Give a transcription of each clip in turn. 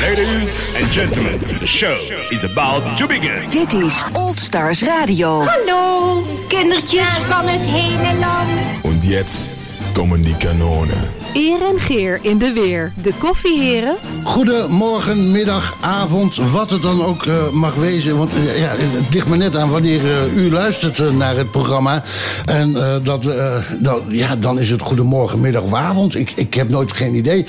Ladies and gentlemen, the show is about to begin. Dit is Old Stars Radio. Hallo, kindertjes van het hele land. Und jetzt kommen die Kanonen. Eer en Geer in de weer. De koffieheren. Goedemorgen, middag, avond, wat het dan ook eh, mag wezen. Want eh, ja, het ligt maar net aan wanneer eh, u luistert naar het programma. En dat, dat, ja, dan is het goedemorgen, middag avond. Ik, ik heb nooit geen idee.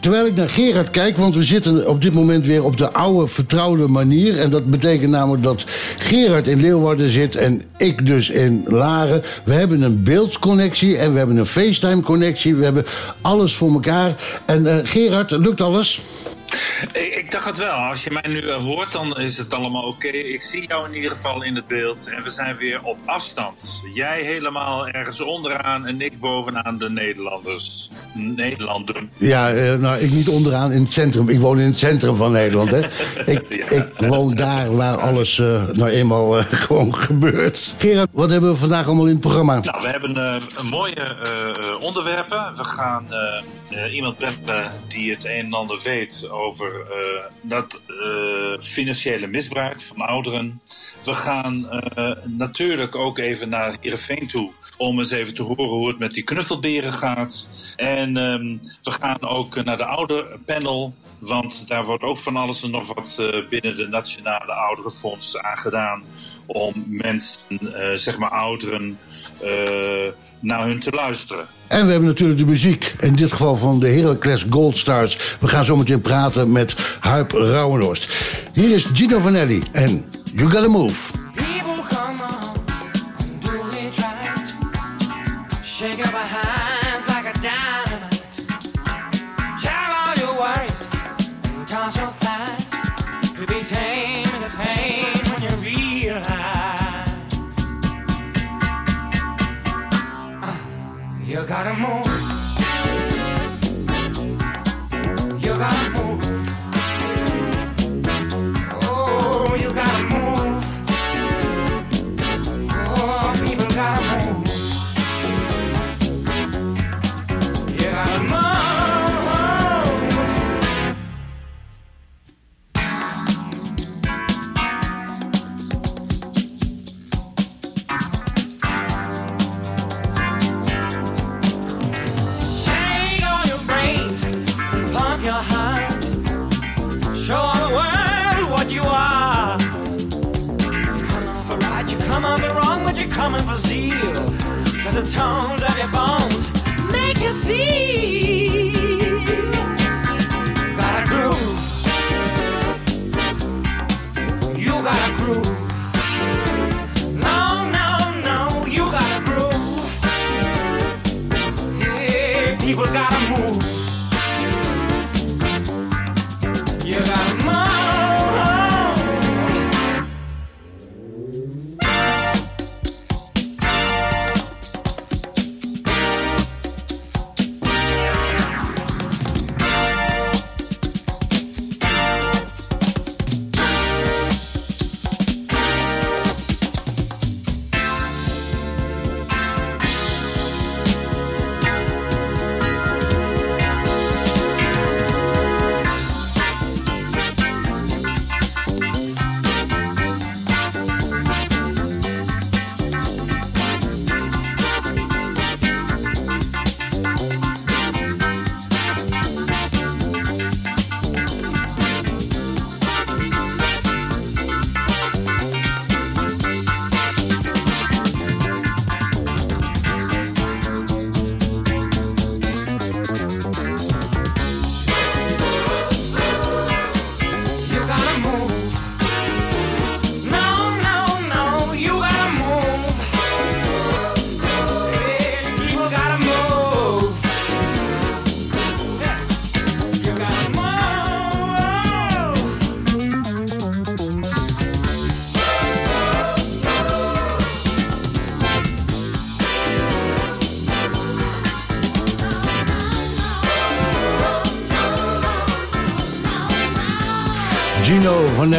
Terwijl ik naar Gerard kijk, want we zitten op dit moment weer op de oude vertrouwde manier. En dat betekent namelijk dat Gerard in Leeuwarden zit en ik dus in Laren. We hebben een beeldconnectie en we hebben een FaceTime-connectie. We hebben alles voor elkaar. En Gerard, lukt alles? Ik, ik dacht het wel. Als je mij nu eh, hoort, dan is het allemaal oké. Ik zie jou in ieder geval in het beeld. En we zijn weer op afstand. Jij helemaal ergens onderaan en ik bovenaan de Nederlanders. Nederlanden. Ja, eh, nou, ik niet onderaan in het centrum. Ik woon in het centrum van Nederland. Hè. Ik, ik woon daar waar alles eh, nou eenmaal gewoon gebeurt. Gerard, wat hebben we vandaag allemaal in het programma? Nou, we hebben een mooie onderwerpen. We gaan iemand bellen die het een en ander weet over eh, dat eh, financiële misbruik van ouderen. We gaan eh, natuurlijk ook even naar Heerenveen toe om eens even te horen hoe het met die knuffelberen gaat. En ehm, we gaan ook naar de ouderpanel. Want daar wordt ook van alles en nog wat eh, binnen de Nationale Ouderenfonds aan gedaan. Om mensen, eh, zeg maar ouderen, eh, naar hun te luisteren. En we hebben natuurlijk de muziek. In dit geval van de Heracles Gold Stars. We gaan zo meteen praten met Huip Rauwenhorst. Hier is Gino Vanelli en You Gotta Move.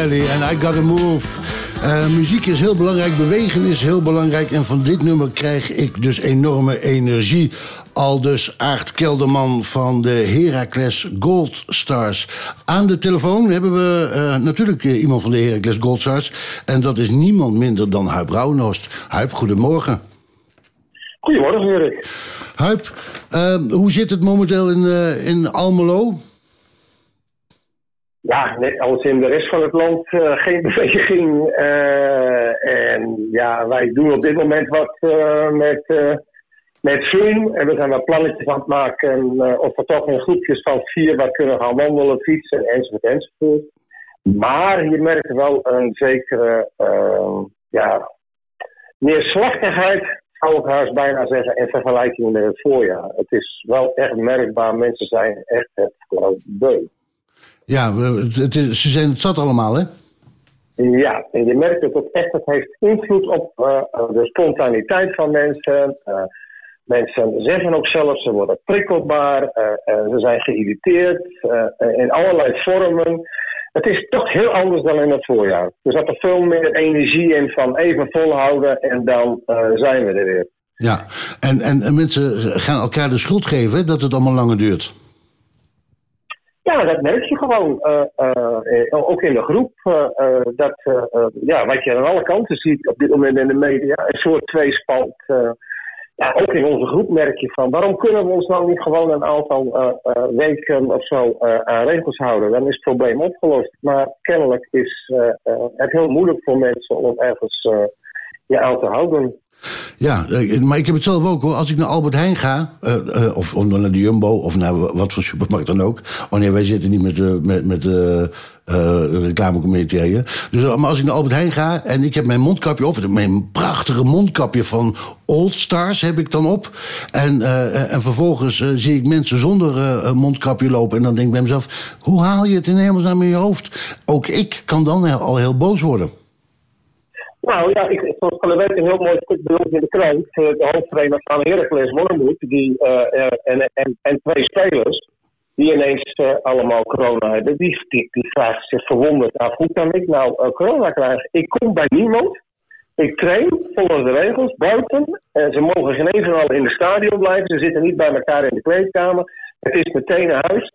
Nelly en I Gotta Move. Eh, muziek is heel belangrijk, bewegen is heel belangrijk. En van dit nummer krijg ik dus enorme energie. Al dus Aart Kelderman van de Heracles Gold Stars. Aan de telefoon hebben we eh, natuurlijk eh, iemand van de Heracles Gold Stars. En dat is niemand minder dan Huip Rauwnost. Huip, goedemorgen. Goedemorgen, Erik. Huip, hoe zit het momenteel in, in Almelo? Ja, net als in de rest van het land eh, geen beweging. eh, en ja, wij doen op dit moment wat eh, met, met Zoom. En we zijn wat plannetjes aan het maken. of we toch in groepjes van vier wat kunnen gaan wandelen, fietsen, enzovoort, enzovoort. Maar je merkt wel een zekere ja, neerslachtigheid, zou ik haast bijna zeggen, in vergelijking met het voorjaar. Het is wel echt merkbaar. Mensen zijn echt het. Ja, het, ze zijn het zat allemaal, hè? Ja, en je merkt dat het echt het heeft invloed op eh, de spontaniteit van mensen. Eh, mensen zeggen ook zelf, ze worden prikkelbaar, eh, eh, ze zijn geïrriteerd eh, eh, in allerlei vormen. Het is toch heel anders dan in het voorjaar. Er zat er veel meer energie in van even volhouden en dan eh, zijn we er weer. Ja, en, en, en mensen gaan elkaar de schuld geven dat het allemaal langer duurt. Ja, dat merk je gewoon. eh, eh, eh, ook in de groep. dat, ja, wat je aan alle kanten ziet op dit moment in de media. Een soort tweespalt. ja, ook in onze groep merk je van. Waarom kunnen we ons nou niet gewoon een aantal weken of zo aan regels houden? Dan is het probleem opgelost. Maar kennelijk is het heel moeilijk voor mensen om ergens je aan te houden. Ja, eh, maar ik heb het zelf ook hoor. Als ik naar Albert Heijn ga, eh, of, naar de Jumbo, of naar wat voor supermarkt dan ook. Oh nee, wij zitten niet met, de met, met reclamecomité. Dus maar als ik naar Albert Heijn ga en ik heb mijn mondkapje op, mijn prachtige mondkapje van Old Stars heb ik dan op. En, en vervolgens zie ik mensen zonder mondkapje lopen. En dan denk ik bij mezelf, hoe haal je het in hemelsnaam in je hoofd? Ook ik kan dan al heel boos worden. Nou ja, ik, de week een heel mooi stuk bij in de krant. eh, de hoofdtrainer van Heracles Wormoed die, eh, eh, en, en, en twee spelers die ineens allemaal corona hebben. Die, die, zich verwonderd af, hoe kan ik nou corona krijgen? Ik kom bij niemand. Ik train volgens de regels buiten. En ze mogen geen evenal in het stadion blijven. Ze zitten niet bij elkaar in de kleedkamer. Het is meteen naar huis.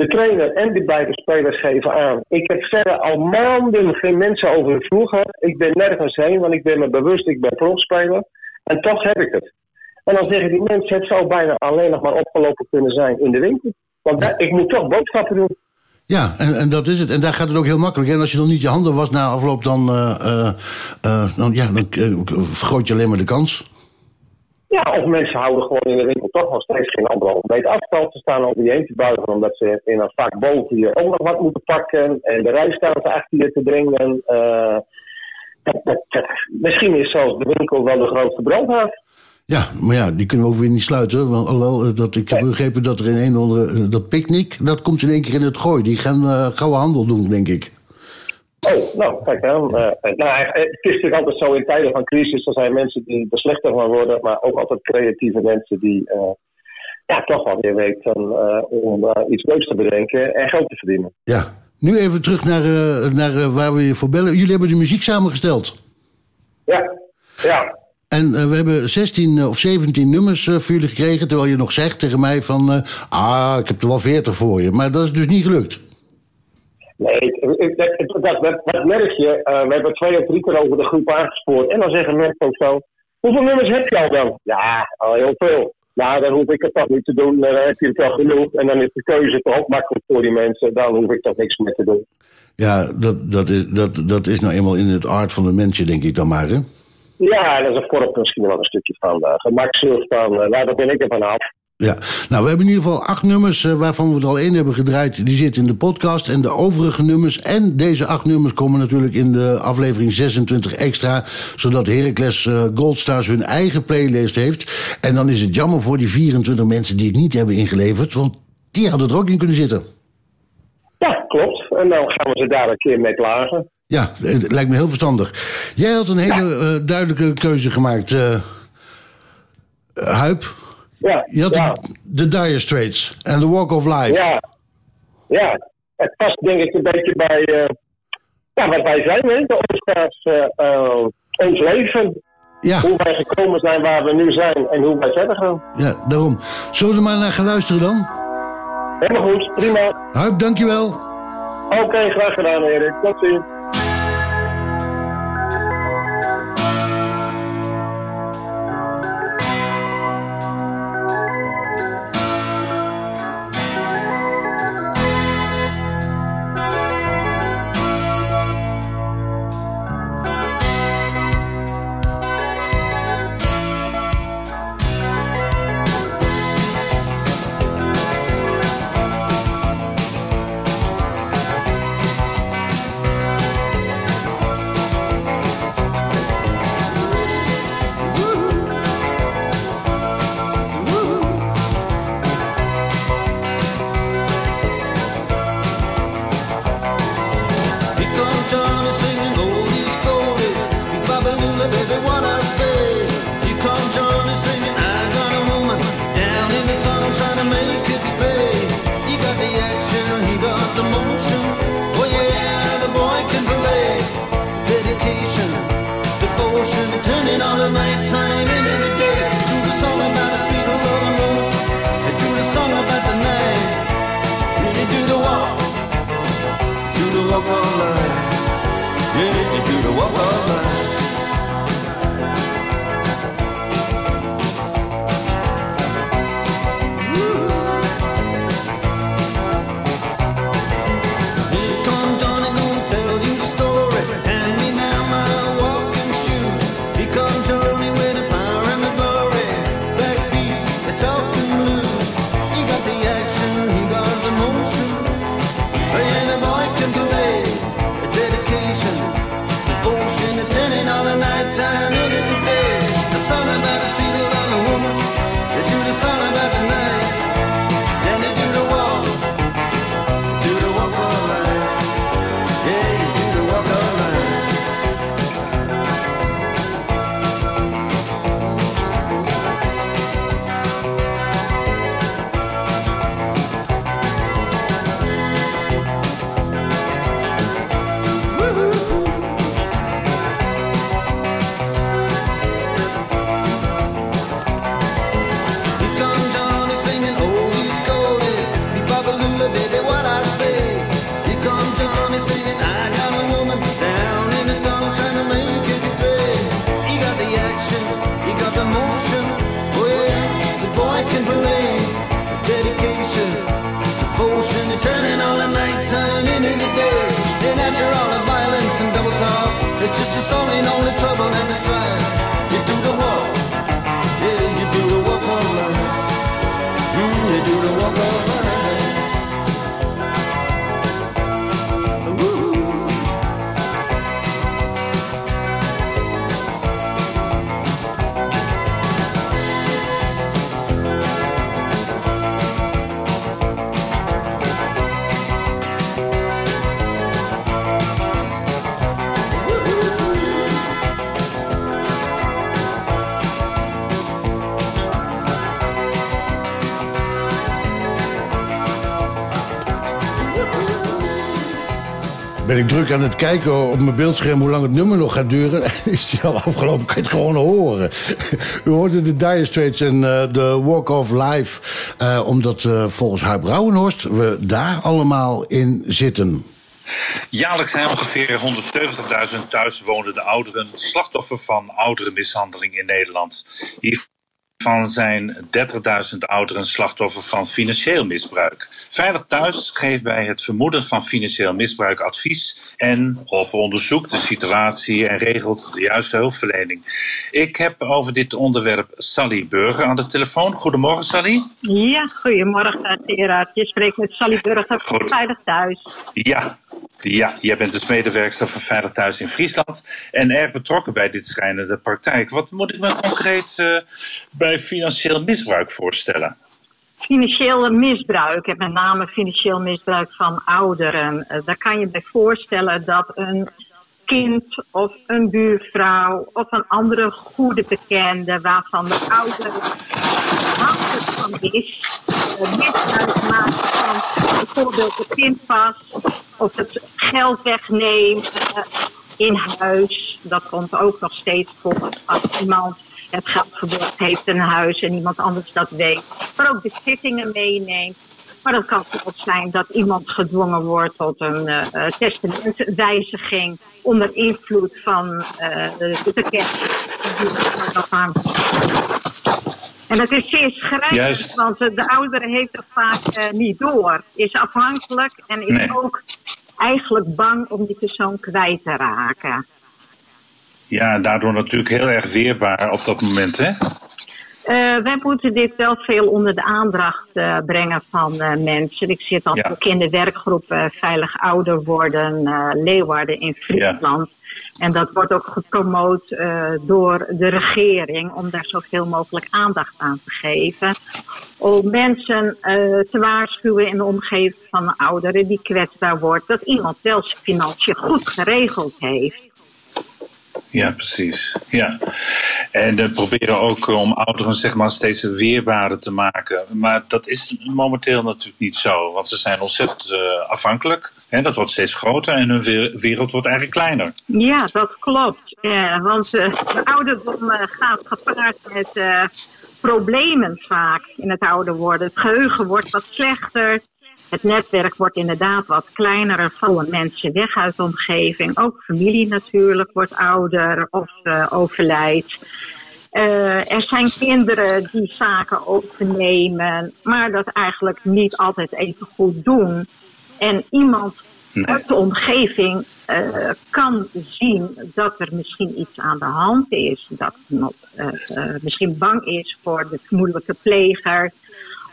De trainer en de beide spelers geven aan. Ik heb verder al maanden geen mensen over de vloer gehad. Ik ben nergens heen, want ik ben me bewust, ik ben profspeler. En toch heb ik het. En dan zeggen die mensen, het zou bijna alleen nog maar opgelopen kunnen zijn in de winkel. Want ik moet toch boodschappen doen. Ja, en, en dat is het. En daar gaat het ook heel makkelijk. En als je dan niet je handen was na afloop, dan, eh, dan, ja, dan vergroot je alleen maar de kans. Ja, of mensen houden gewoon in de winkel toch nog steeds geen anderhalve meter afstand. Ze staan over je heen te buigen omdat ze in een vak boven je ook nog wat moeten pakken. En de rij staat achter je te dringen. Eh, dat, dat, dat- misschien is zelfs de winkel wel de grootste brandhaard. Ja, maar ja, die kunnen we ook weer niet sluiten. Want, alhoewel, eh, dat, ik heb begrepen dat er in een of andere... eh, Dat picknick, dat komt in één keer in het gooi. Die gaan eh gouden handel doen, denk ik. Oh, nou, kijk dan. eh, eh, nou, eh, het is natuurlijk altijd zo in tijden van crisis. Er zijn mensen die er slechter van worden, maar ook altijd creatieve mensen die ja, toch wel weer weten om iets leuks te bedenken en geld te verdienen. Ja. Nu even terug naar, naar waar we je voor bellen. Jullie hebben de muziek samengesteld. Ja, ja. En we hebben 16 of 17 nummers voor jullie gekregen. Terwijl je nog zegt tegen mij van... ah, ik heb er wel 40 voor je. Maar dat is dus niet gelukt. Nee, dat, dat, dat, dat merk je. Eh, we hebben twee of drie keer over de groep aangespoord. En dan zeggen mensen ook zo: Hoeveel nummers heb je al dan? Ja, al heel veel. Nou, dan hoef ik het toch niet te doen. Dan heb je het al genoeg. En dan is de keuze toch ook makkelijk voor die mensen. Dan hoef ik toch niks meer te doen. Ja, dat, dat, is, dat, dat is nou eenmaal in het aard van de mensje, denk ik dan maar. Hè? Ja, dat is een korp misschien wel een stukje van uh, gemakzucht. Van, uh, nou, daar ben ik er van af. Ja, nou, we hebben in ieder geval acht nummers uh, waarvan we er al één hebben gedraaid. Die zitten in de podcast. En de overige nummers en deze acht nummers komen natuurlijk in de aflevering 26 extra. Zodat Heracles uh, Goldstars hun eigen playlist heeft. En dan is het jammer voor die 24 mensen die het niet hebben ingeleverd. Want die hadden er ook in kunnen zitten. Ja, klopt. En dan gaan we ze daar een keer mee klagen. Ja, het lijkt me heel verstandig. Jij had een hele ja. uh, duidelijke keuze gemaakt, Huip. Ja, Je had ja. de, Dire Straits en The Walk of Life. Ja, ja. Het past denk ik een beetje bij, uh, ja, wat wij zijn, hè, de Oosters, eh, eh, ons leven. Ja. Hoe wij gekomen zijn waar we nu zijn en hoe wij verder gaan. Ja, daarom. Zullen we er maar naar gaan luisteren dan? Helemaal goed, prima. Huip, dankjewel. Oké, graag gedaan, Erik. Tot ziens. Ik druk aan het kijken op mijn beeldscherm hoe lang het nummer nog gaat duren. Is die al afgelopen? Kan je het gewoon horen. U hoorde de Dire Straits en eh, de Walk of Life. eh, omdat eh, volgens Huib Brouwenhorst we daar allemaal in zitten. Jaarlijks zijn ongeveer 170.000 thuiswonende ouderen slachtoffer van ouderenmishandeling in Nederland. Hiervan zijn 30.000 ouderen slachtoffer van financieel misbruik. Veilig Thuis geeft bij het vermoeden van financieel misbruik advies en of onderzoekt de situatie en regelt de juiste hulpverlening. Ik heb over dit onderwerp Sally Burger aan de telefoon. Goedemorgen Sally. Ja, goedemorgen Gerard. Je spreekt met Sally Burger van Veilig Thuis. Ja, ja, jij bent dus medewerkster van Veilig Thuis in Friesland en erg betrokken bij dit schrijnende praktijk. Wat moet ik me concreet eh, bij financieel misbruik voorstellen? Financieel misbruik, en met name financieel misbruik van ouderen. Eh, Daar kan je bij voorstellen dat een kind of een buurvrouw of een andere goede bekende waarvan de ouder afhankelijk van is, eh, misbruik maakt van bijvoorbeeld de pinpas of het geld wegnemen eh, in huis. Dat komt ook nog steeds voor als iemand het geld heeft in huis en iemand anders dat weet. Maar ook de zittingen meeneemt. Maar dat kan ook zijn dat iemand gedwongen wordt tot een eh, eh, testamentwijziging onder invloed van eh, de, bekende. En dat is zeer schrijnend, want de oudere heeft het vaak niet door. Is afhankelijk en is Nee. ook eigenlijk bang om die persoon kwijt te raken. Ja, daardoor natuurlijk heel erg weerbaar op dat moment, hè? Eh, wij moeten dit wel veel onder de aandacht eh, brengen van eh, mensen. Ik zit al Ja. ook in de werkgroep Veilig Ouder Worden Leeuwarden in Friesland. En dat wordt ook gepromoot door de regering om daar zoveel mogelijk aandacht aan te geven. Om mensen te waarschuwen in de omgeving van ouderen die kwetsbaar wordt, dat iemand wel zijn financiën goed geregeld heeft. Ja, precies. Ja. En we proberen ook om ouderen zeg steeds weerbaarder te maken. Maar dat is momenteel natuurlijk niet zo. Want ze zijn ontzettend eh, afhankelijk. Hè, dat wordt steeds groter en hun we- wereld wordt eigenlijk kleiner. Ja, dat klopt. Eh, want eh, de ouderdom eh, gaat gepaard met eh, problemen vaak in het ouder worden. Het geheugen wordt wat slechter. Het netwerk wordt inderdaad wat kleiner. Er vallen mensen weg uit de omgeving. Ook familie natuurlijk wordt ouder of eh, overlijdt. Eh, er zijn kinderen die zaken overnemen, maar dat eigenlijk niet altijd even goed doen. En iemand uit de omgeving eh, kan zien dat er misschien iets aan de hand is. Dat iemand misschien bang is voor de vermoedelijke pleger.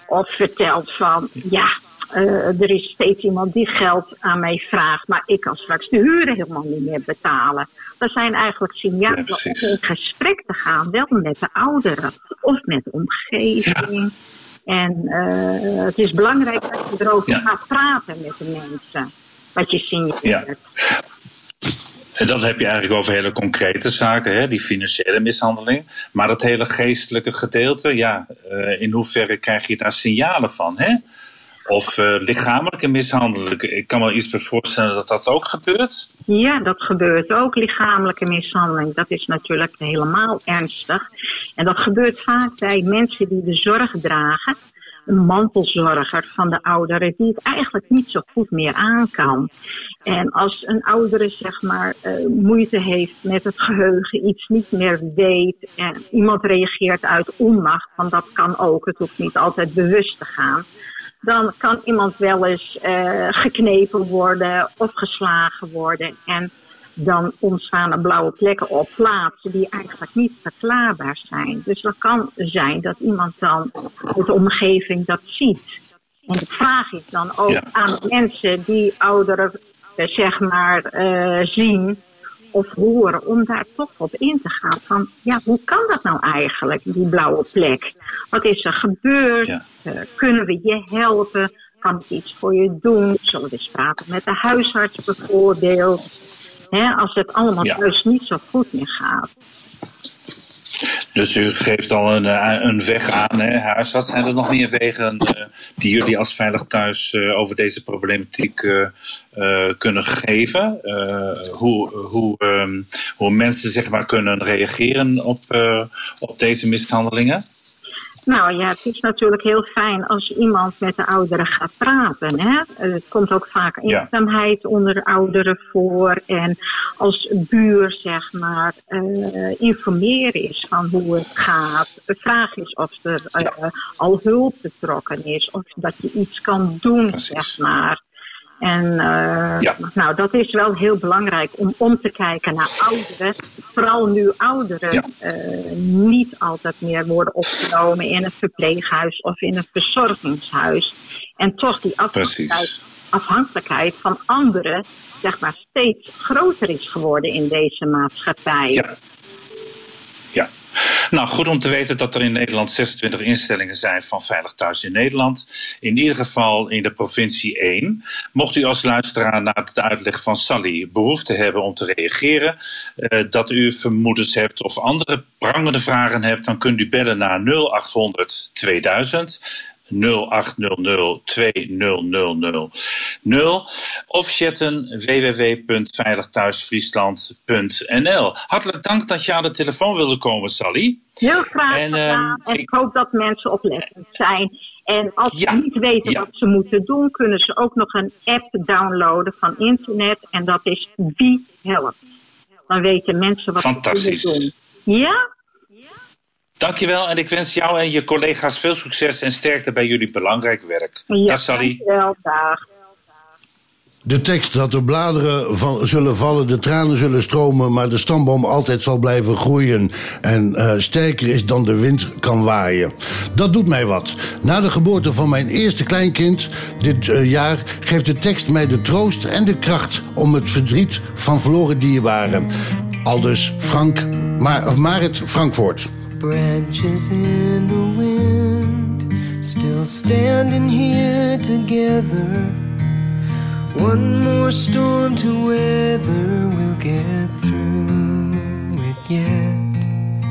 Of vertelt van, ja, eh, er is steeds iemand die geld aan mij vraagt, maar ik kan straks de huren helemaal niet meer betalen. Dat zijn eigenlijk signalen om in gesprek te gaan, wel met de ouderen of met de omgeving. En eh, het is belangrijk dat je erover gaat praten met de mensen. Wat je signaleert. En dat heb je eigenlijk over hele concrete zaken, hè? die financiële mishandeling. Maar dat hele geestelijke gedeelte, ja, eh, in hoeverre krijg je daar signalen van? Hè? Of eh, lichamelijke mishandeling. Ik kan me iets voorstellen dat dat ook gebeurt. Ja, dat gebeurt ook. Lichamelijke mishandeling, dat is natuurlijk helemaal ernstig. En dat gebeurt vaak bij mensen die de zorg dragen. Een mantelzorger van de ouderen die het eigenlijk niet zo goed meer aan kan. En als een oudere zeg maar eh, moeite heeft met het geheugen, iets niet meer weet en iemand reageert uit onmacht, want dat kan ook, het hoeft niet altijd bewust te gaan dan kan iemand wel eens eh, geknepen worden of geslagen worden. En dan ontstaan er blauwe plekken op plaatsen die eigenlijk niet verklaarbaar zijn. Dus dat kan zijn dat iemand dan uit de omgeving dat ziet. En de vraag is dan ook aan mensen die ouderen eh, zeg maar eh, zien of horen om daar toch op in te gaan. Van ja, hoe kan dat nou eigenlijk, die blauwe plek? Wat is er gebeurd? Eh, kunnen we je helpen? Kan ik iets voor je doen? Zullen we eens praten met de huisarts bijvoorbeeld? Hè, als het allemaal Ja. thuis niet zo goed meer gaat. Dus u geeft al een, eh, een weg aan, hè, huisarts. Zijn er nog meer wegen eh, die jullie als Veilig Thuis eh, over deze problematiek kunnen geven? Hoe, hoe, ehm, hoe mensen zeg maar, kunnen reageren op, op deze mishandelingen? Nou ja, het is natuurlijk heel fijn als iemand met de ouderen gaat praten. Hè? Het komt ook vaak Ja. eenzaamheid onder ouderen voor. En als buur, zeg maar, eh, informeren is van hoe het gaat. De vraag is of er eh, al hulp betrokken is. Of dat je iets kan doen, zeg maar. En eh, nou, dat is wel heel belangrijk om om te kijken naar ouderen. Vooral nu ouderen eh, niet altijd meer worden opgenomen in een verpleeghuis of in een verzorgingshuis. En toch die afhankelijkheid, afhankelijkheid van anderen zeg maar, steeds groter is geworden in deze maatschappij. Ja. Nou, goed om te weten dat er in Nederland 26 instellingen zijn van Veilig Thuis in Nederland. In ieder geval in de provincie 1. Mocht u als luisteraar naar de uitleg van Sally behoefte hebben om te reageren, eh, dat u vermoedens hebt of andere prangende vragen hebt, dan kunt u bellen naar 0800 2000. 0800 2000 of chatten www.veiligthuisfriesland.nl. Hartelijk dank dat je aan de telefoon wilde komen, Sally. Heel graag En, ehm, En ik hoop dat mensen oplettend zijn. En als ze niet weten ja. wat ze moeten doen, kunnen ze ook nog een app downloaden van internet. En dat is Wie Helpt. Dan weten mensen wat ze kunnen doen. Ja? Dankjewel en ik wens jou en je collega's veel succes en sterkte bij jullie belangrijk werk. Ja, Dag Sally. dankjewel. Dag. De tekst dat de bladeren van, zullen vallen, de tranen zullen stromen, maar de stamboom altijd zal blijven groeien en eh, sterker is dan de wind kan waaien. Dat doet mij wat. Na de geboorte van mijn eerste kleinkind dit eh, jaar geeft de tekst mij de troost en de kracht om het verdriet van verloren dierbaren. Aldus Frank, maar, of Marit Frankvoort. Branches in the wind, still standing here together. One more storm to weather, we'll get through it yet.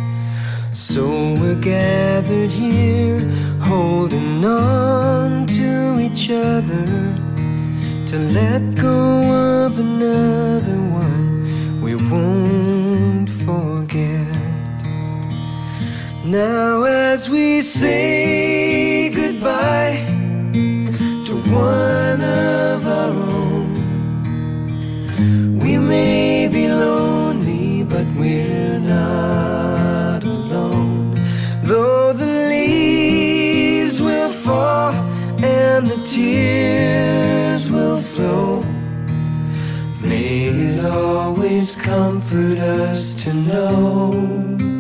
So we're gathered here, holding on to each other to let go of another one we won't forget. Now, as we say goodbye to one of our own, we may be lonely, but we're not alone. Though the leaves will fall and the tears will flow, may it always comfort us to know.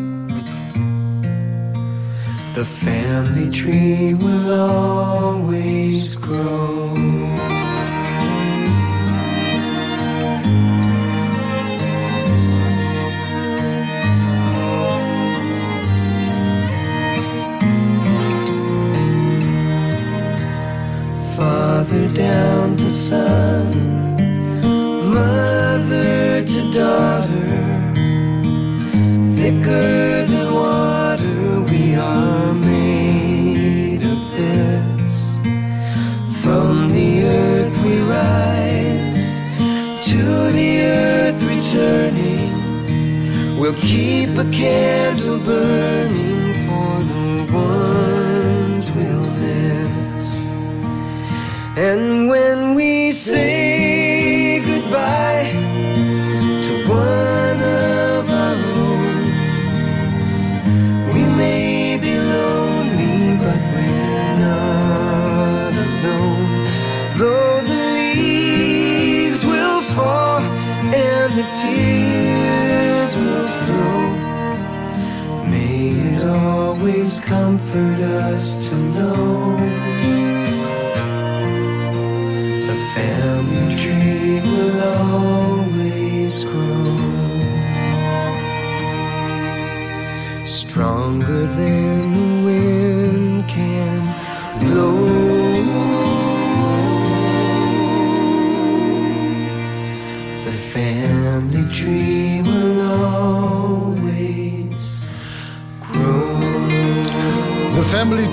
The family tree will always grow. Keep a candle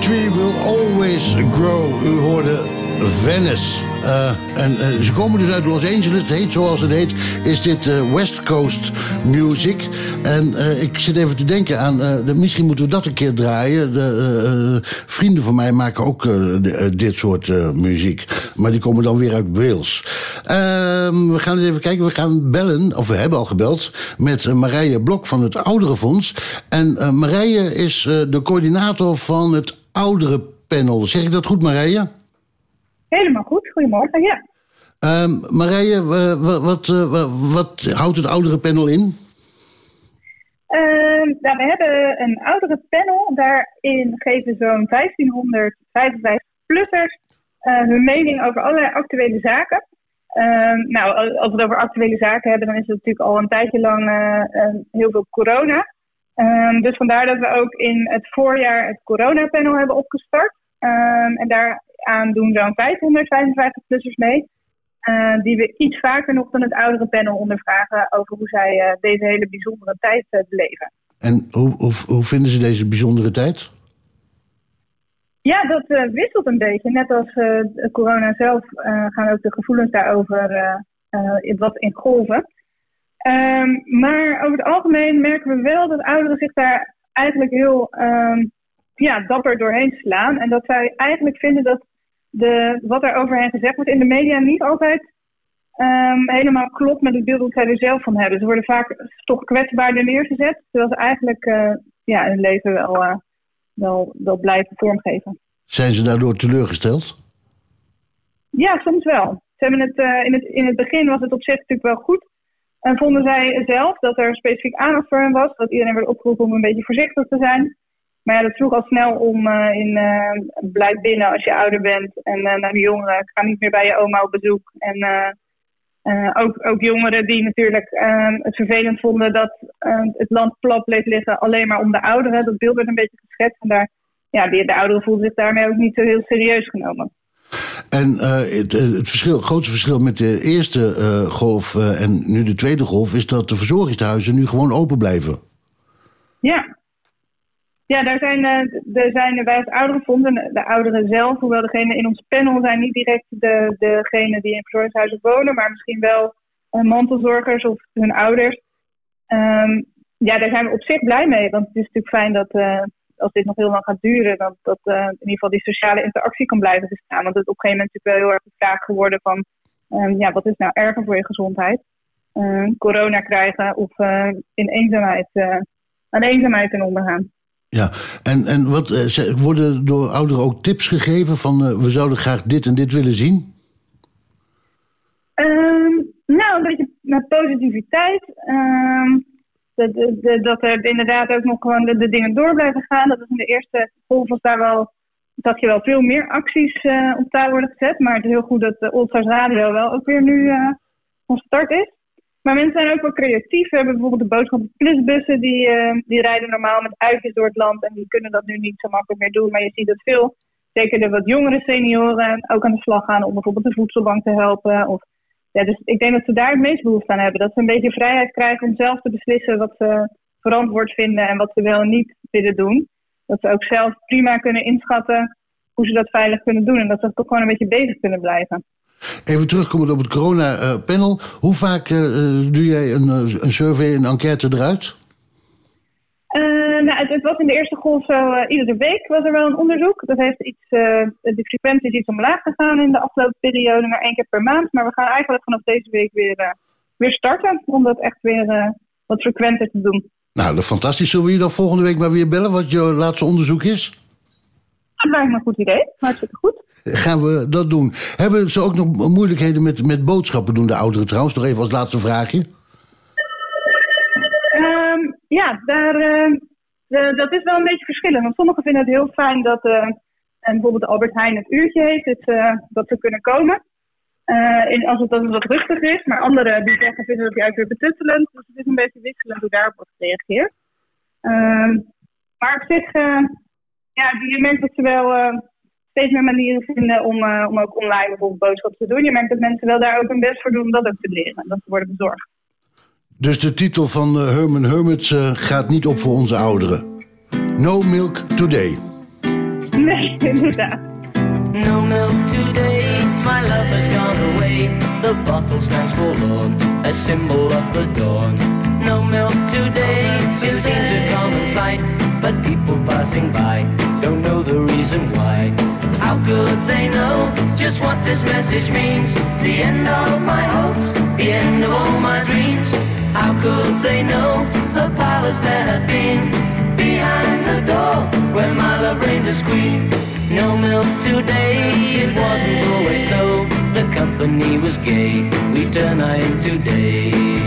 tree will always grow. U hoorde Venice. Eh, en eh, ze komen dus uit Los Angeles. Het heet zoals het heet. Is dit eh, West Coast Music. En ik zit even te denken aan... misschien moeten we dat een keer draaien. De, vrienden van mij maken ook dit soort muziek. Maar die komen dan weer uit Wales. Ehm, we gaan eens even kijken. We gaan bellen, of we hebben al gebeld... met Marije Blok van het Ouderenfonds. En Marije is de coördinator van het Ouderenpanel. Zeg ik dat goed, Marije? Helemaal goed, goedemorgen. Ja. Ehm Marije, wa- wat, eh, wa- wat houdt het Ouderenpanel in? Ehm, nou, we hebben een oudere panel. Daarin geven zo'n 1500 55-plussers eh, hun mening over allerlei actuele zaken. Ehm, nou, als we het over actuele zaken hebben, dan is het natuurlijk al een tijdje lang eh, heel veel corona. Ehm, dus vandaar dat we ook in het voorjaar het coronapanel hebben opgestart. Ehm, en daaraan doen zo'n 500 55-plussers mee. eh, die we iets vaker nog dan het oudere panel ondervragen over hoe zij eh, deze hele bijzondere tijd eh, beleven. En hoe, hoe, hoe vinden ze deze bijzondere tijd? Ja, dat wisselt een beetje. Net als corona zelf gaan ook de gevoelens daarover wat in golven. Ehm, maar over het algemeen merken we wel dat ouderen zich daar eigenlijk heel ehm, ja, dapper doorheen slaan. En dat zij eigenlijk vinden dat de, wat er over hen gezegd wordt in de media niet altijd ehm, helemaal klopt met het beeld dat zij er zelf van hebben. Ze worden vaak toch kwetsbaarder neergezet, terwijl ze eigenlijk eh, ja, hun leven wel, eh, wel, wel blijven vormgeven. Zijn ze daardoor teleurgesteld? Ja, soms wel. Ze hebben het, eh, in, het, in het begin was het op zich natuurlijk wel goed. En vonden zij zelf dat er specifiek aandacht voor hen was. Dat iedereen werd opgeroepen om een beetje voorzichtig te zijn. Maar ja, dat vroeg al snel om eh, in eh, blijf binnen als je ouder bent. En eh, naar de jongeren, ga niet meer bij je oma op bezoek. En ook, ook jongeren die natuurlijk eh, het vervelend vonden dat eh, het land plat bleef liggen alleen maar om de ouderen. Dat beeld werd een beetje geschetst. En daar, ja, de, de ouderen voelden zich daarmee ook niet zo heel serieus genomen. En eh, het, het verschil, grootste verschil met de eerste eh, golf eh, en nu de tweede golf is dat de verzorgingshuizen nu gewoon open blijven. Ja. Ja, daar zijn, er zijn bij het ouderenfonds en de ouderen zelf, hoewel degenen in ons panel zijn niet direct de, degenen die in verzorgingshuizen wonen, maar misschien wel mantelzorgers of hun ouders. Ehm, ja, daar zijn we op zich blij mee, want het is natuurlijk fijn dat als dit nog heel lang gaat duren, dat, dat eh, in ieder geval die sociale interactie kan blijven bestaan. Want het is op een gegeven moment natuurlijk wel heel erg de vraag geworden van, ehm, ja, wat is nou erger voor je gezondheid? Ehm, corona krijgen of eh, in eenzaamheid, eh, aan eenzaamheid ten onder gaan. Ja, en, en wat, worden door ouderen ook tips gegeven van we zouden graag dit en dit willen zien? Ehm, nou, een beetje met positiviteit. Dat, dat er inderdaad ook nog gewoon de, dingen door blijven gaan. Dat is in de eerste golf daar wel, dat je wel veel meer acties eh, op touw worden gezet. Maar het is heel goed dat de Oldstars Radio wel ook weer nu eh, van start is. Maar mensen zijn ook wel creatief. We hebben bijvoorbeeld de Boodschap Plusbussen. Die, eh, die rijden normaal met uitjes door het land. En die kunnen dat nu niet zo makkelijk meer doen. Maar je ziet dat veel, zeker de wat jongere senioren, ook aan de slag gaan om bijvoorbeeld de voedselbank te helpen. Of, ja, dus ik denk dat ze daar het meest behoefte aan hebben. Dat ze een beetje vrijheid krijgen om zelf te beslissen wat ze verantwoord vinden en wat ze wel en niet willen doen. Dat ze ook zelf prima kunnen inschatten hoe ze dat veilig kunnen doen. En dat ze toch gewoon een beetje bezig kunnen blijven. Even terugkomend op het corona-panel. Hoe vaak eh, eh, doe jij een, eh, een survey, een enquête eruit? Eh, nou, het, was in de eerste golf zo, eh, iedere week was er wel een onderzoek. Dat heeft iets, eh, de frequentie is iets omlaag gegaan in de afgelopen periode naar één keer per maand. Maar we gaan eigenlijk vanaf deze week weer, eh, weer starten om dat echt weer eh, wat frequenter te doen. Nou, dat is fantastisch. Zullen we je dan volgende week maar weer bellen wat je laatste onderzoek is? Dat lijkt me een goed idee. Hartstikke goed. Gaan we dat doen? Hebben ze ook nog moeilijkheden met, met boodschappen doen, de ouderen trouwens? Nog even als laatste vraagje. Ehm, ja, daar, eh, de- dat is wel een beetje verschillend. Want sommigen vinden het heel fijn dat eh, en bijvoorbeeld Albert Heijn het uurtje heeft, dus, eh, dat ze kunnen komen. Eh, in, als het dan wat rustig is. Maar anderen die zeggen vinden dat juist weer betuttelend. Dus het is een beetje wisselend hoe daarop wordt gereageerd. Ehm, maar op zich, eh, ja, je merkt dat ze wel eh, steeds meer manieren vinden om, eh, om ook online bijvoorbeeld boodschappen te doen. Je merkt dat mensen wel daar ook hun best voor doen om dat ook te leren. En dat te worden bezorgd. Dus de titel van eh, Herman Hermits eh, gaat niet op voor onze ouderen. No Milk Today. Nee, inderdaad. No milk today, my love has gone away. The bottle stands forlorn, a symbol of the dawn. No milk today, it seems a common sight. But people passing by don't know the reason why. How could they know just what this message means? The end of my hopes, the end of all my dreams. How could they know the powers that have been behind the door where my love reigned as queen? No milk today, it wasn't always so. The company was gay, we turn night today.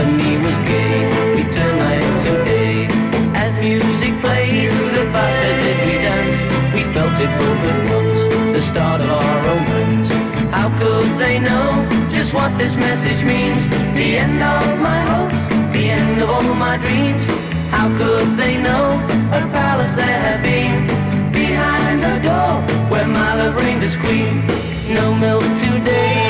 Company was gay, we turn night today. As music played, the faster did we dance. We felt it both at once, the start of our romance. How could they know just what this message means? The end of my hopes, the end end of all my dreams. How could they know a palace there had been behind the door where my love reigned as queen? No milk today,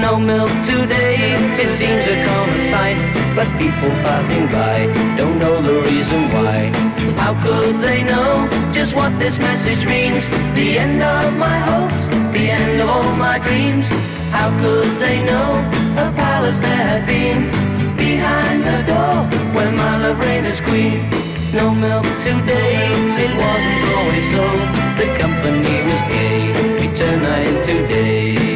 No milk today, it seems a common sight. But people passing by don't know the reason why. How could they know just what this message means? The end of my hopes, the end of all my dreams. How could they know a palace there had been behind the door where my love reigns as queen? No milk today, it wasn't always so. The company was gay, we turn night into day.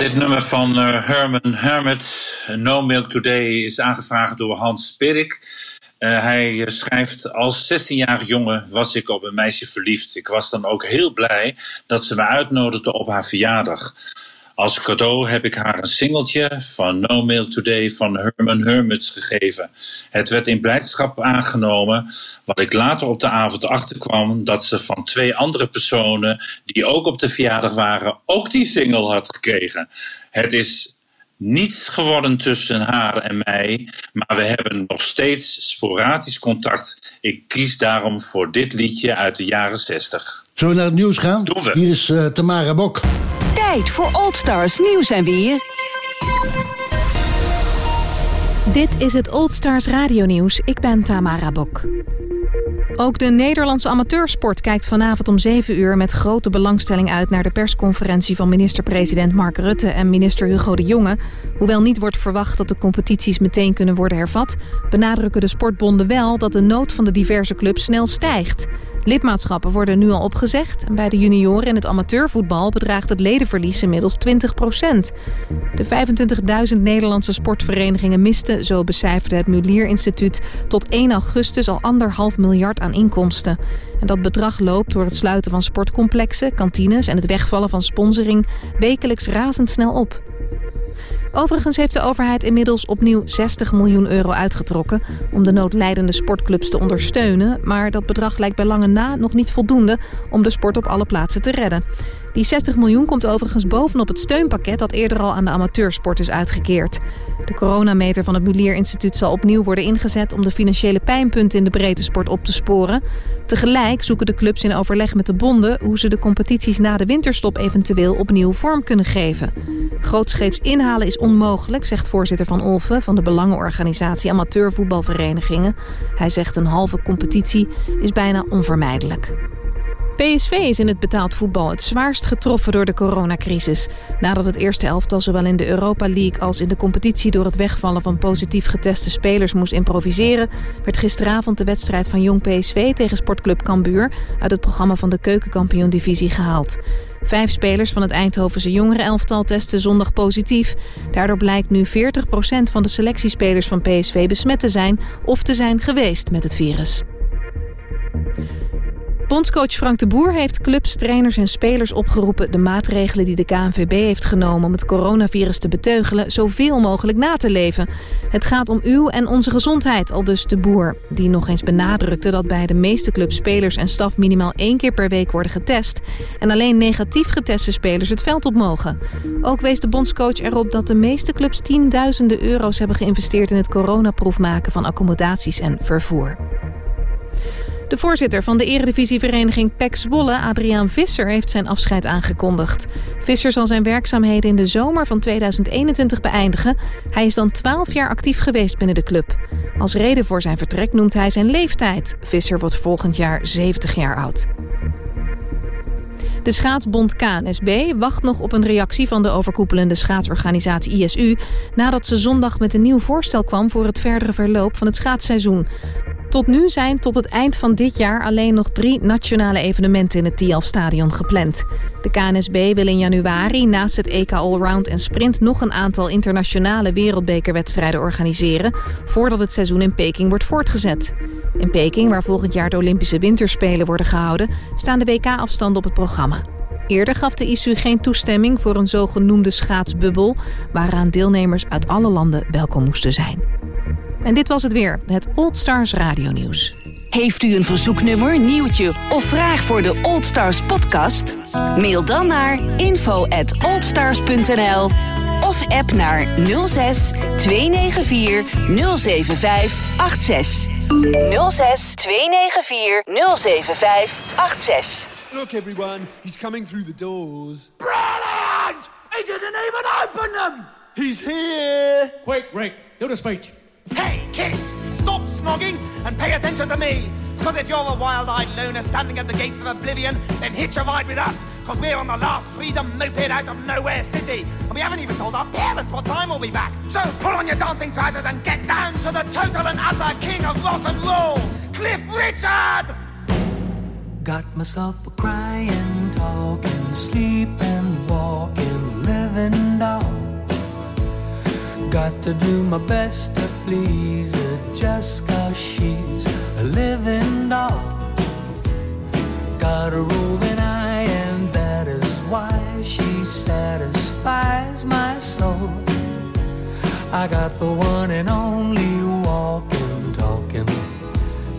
Dit nummer van eh, Herman Hermit, No Milk Today, is aangevraagd door Hans Pirik. Eh, hij eh, schrijft, als 16-jarig jongen was ik op een meisje verliefd. Ik was dan ook heel blij dat ze me uitnodigde op haar verjaardag. Als cadeau heb ik haar een singeltje van No Milk Today van Herman Hermits gegeven. Het werd in blijdschap aangenomen, wat ik later op de avond achterkwam dat ze van twee andere personen die ook op de verjaardag waren, ook die single had gekregen. Het is niets geworden tussen haar en mij, maar we hebben nog steeds sporadisch contact. Ik kies daarom voor dit liedje uit de jaren 60. Zullen we naar het nieuws gaan? Doen we. Hier is eh, Tamara Bok. Tijd voor Old Stars nieuws en weer. Dit is het Old Stars radionieuws. Ik ben Tamara Bok. Ook de Nederlandse amateursport kijkt vanavond om 7 uur met grote belangstelling uit naar de persconferentie van minister-president Mark Rutte en minister Hugo de Jonge. Hoewel niet wordt verwacht dat de competities meteen kunnen worden hervat, benadrukken de sportbonden wel dat de nood van de diverse clubs snel stijgt. Lidmaatschappen worden nu al opgezegd en bij de junioren en het amateurvoetbal bedraagt het ledenverlies inmiddels 20% De 25.000 Nederlandse sportverenigingen misten, zo becijferde het Mulier Instituut, tot 1 augustus al anderhalf miljard aan inkomsten. En dat bedrag loopt door het sluiten van sportcomplexen, kantines en het wegvallen van sponsoring wekelijks razendsnel op. Overigens heeft de overheid inmiddels opnieuw 60 miljoen euro uitgetrokken om de noodlijdende sportclubs te ondersteunen. Maar dat bedrag lijkt bij lange na nog niet voldoende om de sport op alle plaatsen te redden. Die 60 miljoen komt overigens bovenop het steunpakket dat eerder al aan de amateursport is uitgekeerd. De coronameter van het Mulier Instituut zal opnieuw worden ingezet om de financiële pijnpunten in de breedte sport op te sporen. Tegelijk zoeken de clubs in overleg met de bonden hoe ze de competities na de winterstop eventueel opnieuw vorm kunnen geven. Grootscheeps inhalen is onmogelijk, zegt voorzitter Van Olven van de belangenorganisatie Amateurvoetbalverenigingen. Hij zegt een halve competitie is bijna onvermijdelijk. PSV is in het betaald voetbal het zwaarst getroffen door de coronacrisis. Nadat het eerste elftal zowel in de Europa League als in de competitie door het wegvallen van positief geteste spelers moest improviseren, werd gisteravond de wedstrijd van Jong PSV tegen Sportclub Cambuur uit het programma van de Keukenkampioen-divisie gehaald. Vijf spelers van het Eindhovense jongerenelftal testen zondag positief. Daardoor blijkt nu 40% van de selectiespelers van PSV besmet te zijn of te zijn geweest met het virus. Bondscoach Frank de Boer heeft clubs, trainers en spelers opgeroepen... de maatregelen die de KNVB heeft genomen om het coronavirus te beteugelen... zoveel mogelijk na te leven. Het gaat om uw en onze gezondheid, al dus de Boer. Die nog eens benadrukte dat bij de meeste clubs spelers en staf... minimaal één keer per week worden getest. En alleen negatief geteste spelers het veld op mogen. Ook wees de bondscoach erop dat de meeste clubs tienduizenden euro's hebben geïnvesteerd... in het coronaproefmaken van accommodaties en vervoer. De voorzitter van de eredivisievereniging PEC Zwolle, Adriaan Visser, heeft zijn afscheid aangekondigd. Visser zal zijn werkzaamheden in de zomer van 2021 beëindigen. Hij is dan 12 jaar actief geweest binnen de club. Als reden voor zijn vertrek noemt hij zijn leeftijd. Visser wordt volgend jaar 70 jaar oud. De schaatsbond KNSB wacht nog op een reactie van de overkoepelende schaatsorganisatie ISU... nadat ze zondag met een nieuw voorstel kwam voor het verdere verloop van het schaatsseizoen. Tot nu zijn tot het eind van dit jaar alleen nog drie nationale evenementen in het Tialf Stadion gepland. De KNSB wil in januari naast het EK Allround en Sprint nog een aantal internationale wereldbekerwedstrijden organiseren voordat het seizoen in Peking wordt voortgezet. In Peking, waar volgend jaar de Olympische Winterspelen worden gehouden, staan de WK-afstanden op het programma. Eerder gaf de ISU geen toestemming voor een zogenoemde schaatsbubbel, waaraan deelnemers uit alle landen welkom moesten zijn. En dit was het weer, het Old Stars Radio Nieuws. Heeft u een verzoeknummer, nieuwtje of vraag voor de Old Stars podcast? Mail dan naar info at oldstars.nl of app naar 06 294 075 86. 06 294 075 86. Look, everyone, he's coming through the doors. Brilliant! He didn't even open them! He's here! Quick, Rick, do the speech. Hey, kids, stop snogging and pay attention to me. Because if you're a wild-eyed loner standing at the gates of oblivion, then hitch a ride with us. Because we're on the last freedom moped out of nowhere city. And we haven't even told our parents what time we'll be back. So pull on your dancing trousers and get down to the total and utter king of rock and roll, Cliff Richard! Got myself a crying, talking, sleeping, walking, living doll. Got to do my best to please her just cause she's a living doll. Got a roving eye, and that is why she satisfies my soul. I got the one and only walking, talking,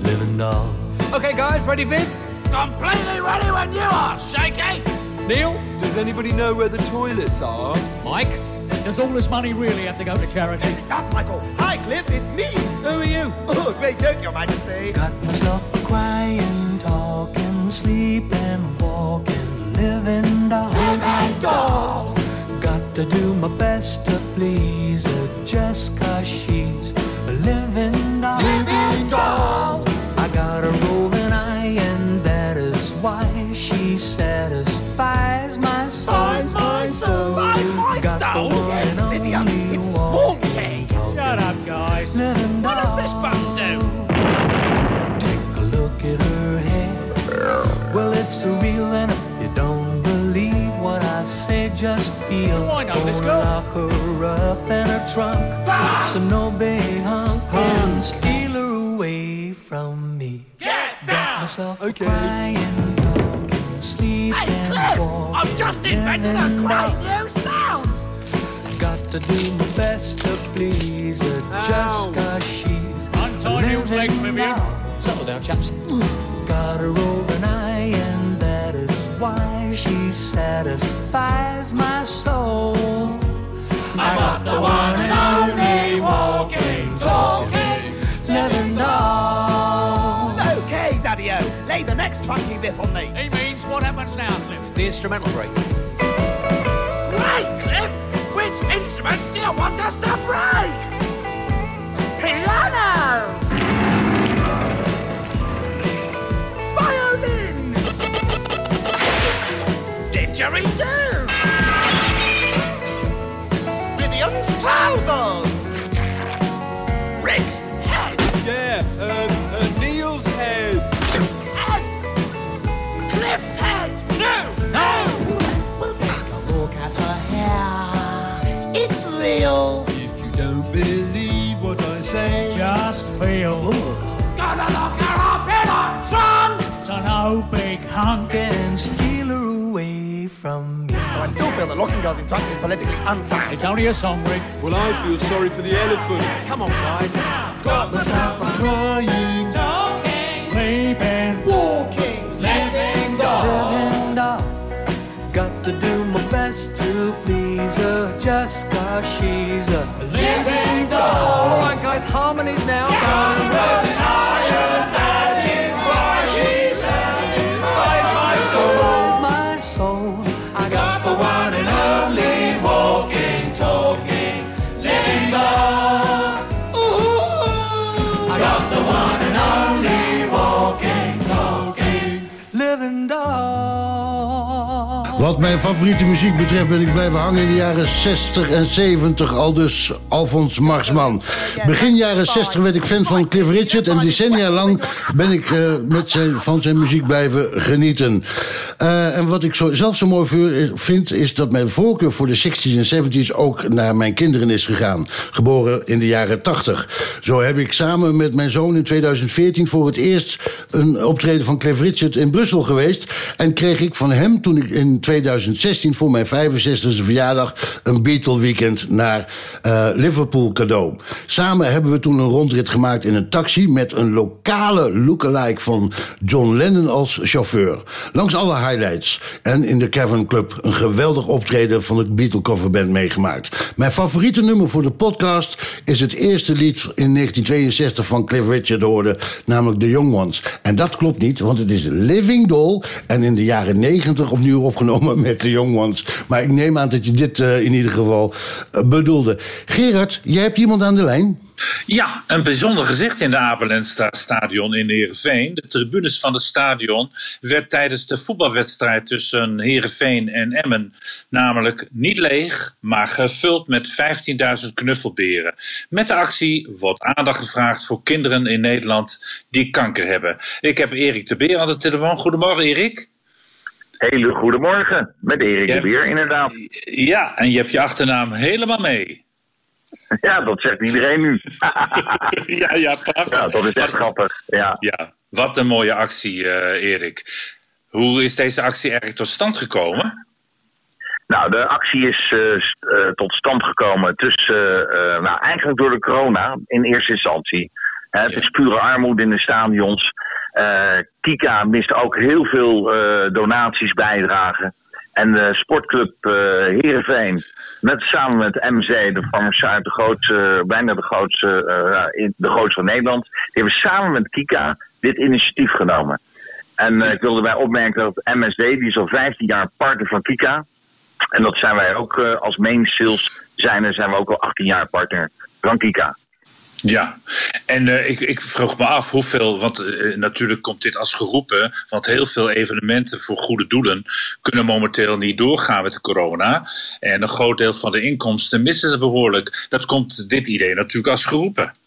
living doll. Okay, guys, ready, Viv? Completely ready when you are, Shaky! Neil? Does anybody know where the toilets are? Mike? Does all this money really have to go to charity? Yes, it does, Michael. Hi, Cliff, it's me. Who are you? Oh, great joke, Your Majesty. Got myself a crying, talking, sleeping, walking, living doll. Living doll. Got to do my best to please her just cause she's a living doll. Living doll. Feel. I know this Gonna girl. Lock her up in her trunk, ah! so no big hunk can steal her away from me. Get down! myself Okay. crying, talking, sleeping, Hey, Cliff! walking, I've just invented a great new sound! Got to do my best to please her, Ow. just cause she's Untie Neil's legs, Vivian. Settle down, chaps. Got her over she satisfies my soul. I got the one and only walking, talking, living doll. Okay, Daddy-O, lay the next funky riff on me. He means what happens now, Cliff? The instrumental break. Great, Cliff! Which instruments do you want us to break? Piano! Didgeridoo! Vivian's trousers! Rick's head! Yeah, uh, uh, Neil's head. And Cliff's head! No! No! We'll take a look at her hair. It's real! If you don't believe what I say, Just feel. Gonna lock her up in a trunk! So no big hunk. And steal her away from me. I still feel that locking girls in trunks is politically unsound. It's only a song, Rick. well, I feel sorry for the elephant. Come on, guys. Got myself a Crying, Sleeping. walking, living doll. Living doll. Got to do my best to please her just cause she's a Living doll. All right, guys, harmonies now. satisfies mijn favoriete muziek betreft ben ik blijven hangen in de jaren 60 en 70. Al dus Alfons Marsman. Begin jaren 60 werd ik fan van Cliff Richard. En decennia lang ben ik eh, met zijn, van zijn muziek blijven genieten. Eh, en wat ik zelf zo mooi is- vind, is dat mijn voorkeur voor de 60s en 70s ook naar mijn kinderen is gegaan. Geboren in de jaren 80. Zo heb ik samen met mijn zoon in 2014 voor het eerst een optreden van Cliff Richard in Brussel geweest. En kreeg ik van hem toen ik in 2016 voor mijn 65e verjaardag een Beatle weekend naar eh, Liverpool cadeau. Samen hebben we toen een rondrit gemaakt in een taxi met een lokale lookalike van John Lennon als chauffeur. Langs alle highlights. En in de Cavern Club een geweldig optreden van de Beatle coverband meegemaakt. Mijn favoriete nummer voor de podcast is het eerste lied in 1962 van Cliff Richard hoorde, namelijk The Young Ones. En dat klopt niet, want het is Living Doll en in de jaren 90 opnieuw opgenomen met The Young Ones. Maar ik neem aan dat je dit eh, in ieder geval eh, bedoelde. Gerard, jij hebt iemand aan de lijn? Ja, een bijzonder gezicht in de Apelenstra stadion in Heerenveen. De tribunes van het stadion werd tijdens de voetbalwedstrijd tussen Heerenveen en Emmen namelijk niet leeg, maar gevuld met 15.000 knuffelberen. Met de actie wordt aandacht gevraagd voor kinderen in Nederland die kanker hebben. Ik heb Erik de Beer aan de telefoon. Goedemorgen Erik. Hele goedemorgen, met Erik de Beer inderdaad. Ja, en je hebt je achternaam helemaal mee. Ja, dat zegt iedereen nu. ja, ja, prachtig. Ja, dat is echt grappig. Ja. Ja, wat een mooie actie, eh, Erik. Hoe is deze actie eigenlijk tot stand gekomen? Nou, de actie is eh, eh, tot stand gekomen tussen, nou eigenlijk door de corona in eerste instantie. Hè, het is pure armoede in de stadions. Eh, Kika mist ook heel veel eh, donaties bijdragen. En de sportclub eh Heerenveen, met, samen met MC, de farmaceut, de grootste, bijna de grootste, in- de grootste van Nederland, die hebben samen met Kika dit initiatief genomen. En ik wilde bij opmerken dat MSD, die is al 15 jaar partner van Kika. En dat zijn wij ook als main sales zijn, zijn we ook al 18 jaar partner van Kika. Ja, en eh, ik, ik vroeg me af hoeveel, want eh, natuurlijk komt dit als geroepen, want heel veel evenementen voor goede doelen kunnen momenteel niet doorgaan met de corona. En een groot deel van de inkomsten missen ze behoorlijk. Dat komt dit idee natuurlijk als geroepen.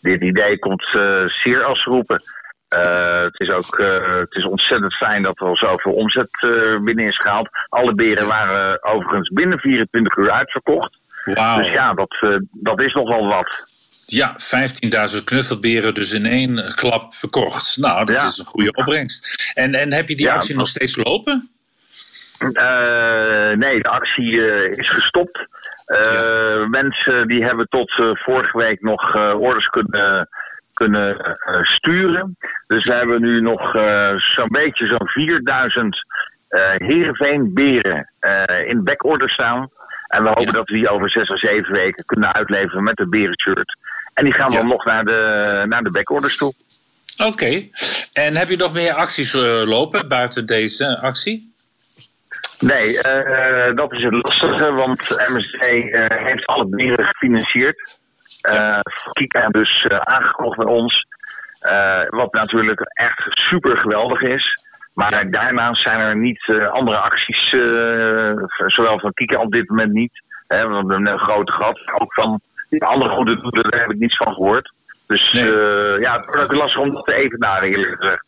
Dit idee komt eh, zeer als geroepen. Eh, het is ook eh, het is ontzettend fijn dat er al zoveel omzet eh, binnen is gehaald. Alle beren waren overigens binnen 24 uur uitverkocht. Dus ja, dat, eh, dat is nogal wat. Ja, 15.000 knuffelberen dus in één klap verkocht. Nou, dat is een goede opbrengst. En, en heb je die Ja, actie nog steeds lopen? Eh, nee, de actie eh, is gestopt. Eh, Mensen die hebben tot vorige week nog orders kunnen, kunnen sturen. Dus we hebben nu nog zo'n beetje zo'n 4000 eh Heerenveen beren eh, in backorder staan. En we hopen dat we die over zes of zeven weken kunnen uitleveren met de berenshirt. En die gaan dan nog naar de, naar de backorders toe. Oké. En heb je nog meer acties eh, lopen buiten deze actie? Nee, eh, dat is het lastige, want MSD eh, heeft alle beren gefinancierd. Eh Kika dus eh, aangekocht bij ons. Eh, wat natuurlijk echt super geweldig is. Maar daarnaast zijn er niet eh, andere acties, eh, zowel van Kika op dit moment niet. Hè, we hebben een grote gat. Ook van die andere goede doelen, daar heb ik niets van gehoord. Dus eh, ja, het wordt ook lastig om dat te evenaren, eerlijk gezegd.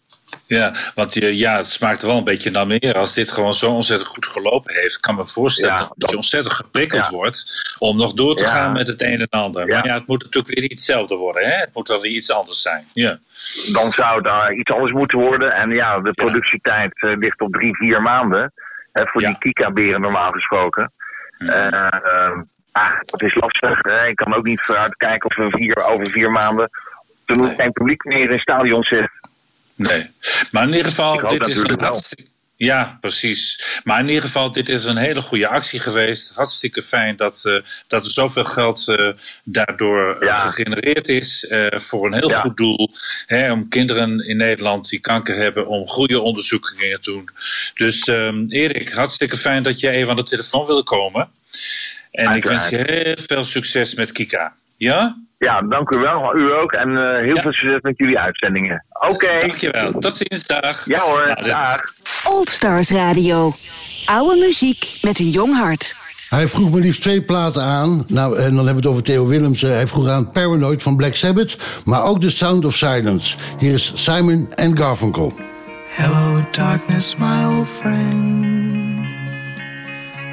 Ja, want je, ja, het smaakt wel een beetje naar meer. Als dit gewoon zo ontzettend goed gelopen heeft, kan me voorstellen dat, je ontzettend geprikkeld wordt om nog door te Ja. gaan met het een en ander. Maar ja, het moet natuurlijk weer niet hetzelfde worden. Hè? Het moet wel weer iets anders zijn. Ja. dan zou daar iets anders moeten worden. En ja, de productietijd eh, ligt op drie, vier maanden. Hè, voor die Kika-beren normaal gesproken. Eh, eh, ah, dat is lastig. Hè. Ik kan ook niet vooruit kijken of we vier, over vier maanden... er moet geen publiek meer in stadion zit. Nee. Maar in ieder geval, dit is een hartstikke. Ja, precies. Maar in ieder geval, dit is een hele goede actie geweest. Hartstikke fijn dat, eh, dat er zoveel geld eh, daardoor eh, gegenereerd is. voor een heel goed doel. Hè, om kinderen in Nederland die kanker hebben, om goede onderzoekingen te doen. Dus ehm, Erik, hartstikke fijn dat je even aan de telefoon wil komen. En ik wens je heel veel succes met Kika. Ja? Ja, dank u wel. U ook. En eh, heel veel succes met jullie uitzendingen. Oké. Dankjewel. Tot ziens. Dag. Ja hoor. Nou, dag. Old Stars Radio. Oude muziek met een jong hart. Hij vroeg me liefst twee platen aan. Nou, en dan hebben we het over Theo Willemsen. Hij vroeg aan Paranoid van Black Sabbath, maar ook The Sound of Silence. Hier is Simon and Garfunkel. Hello, darkness, my old friend.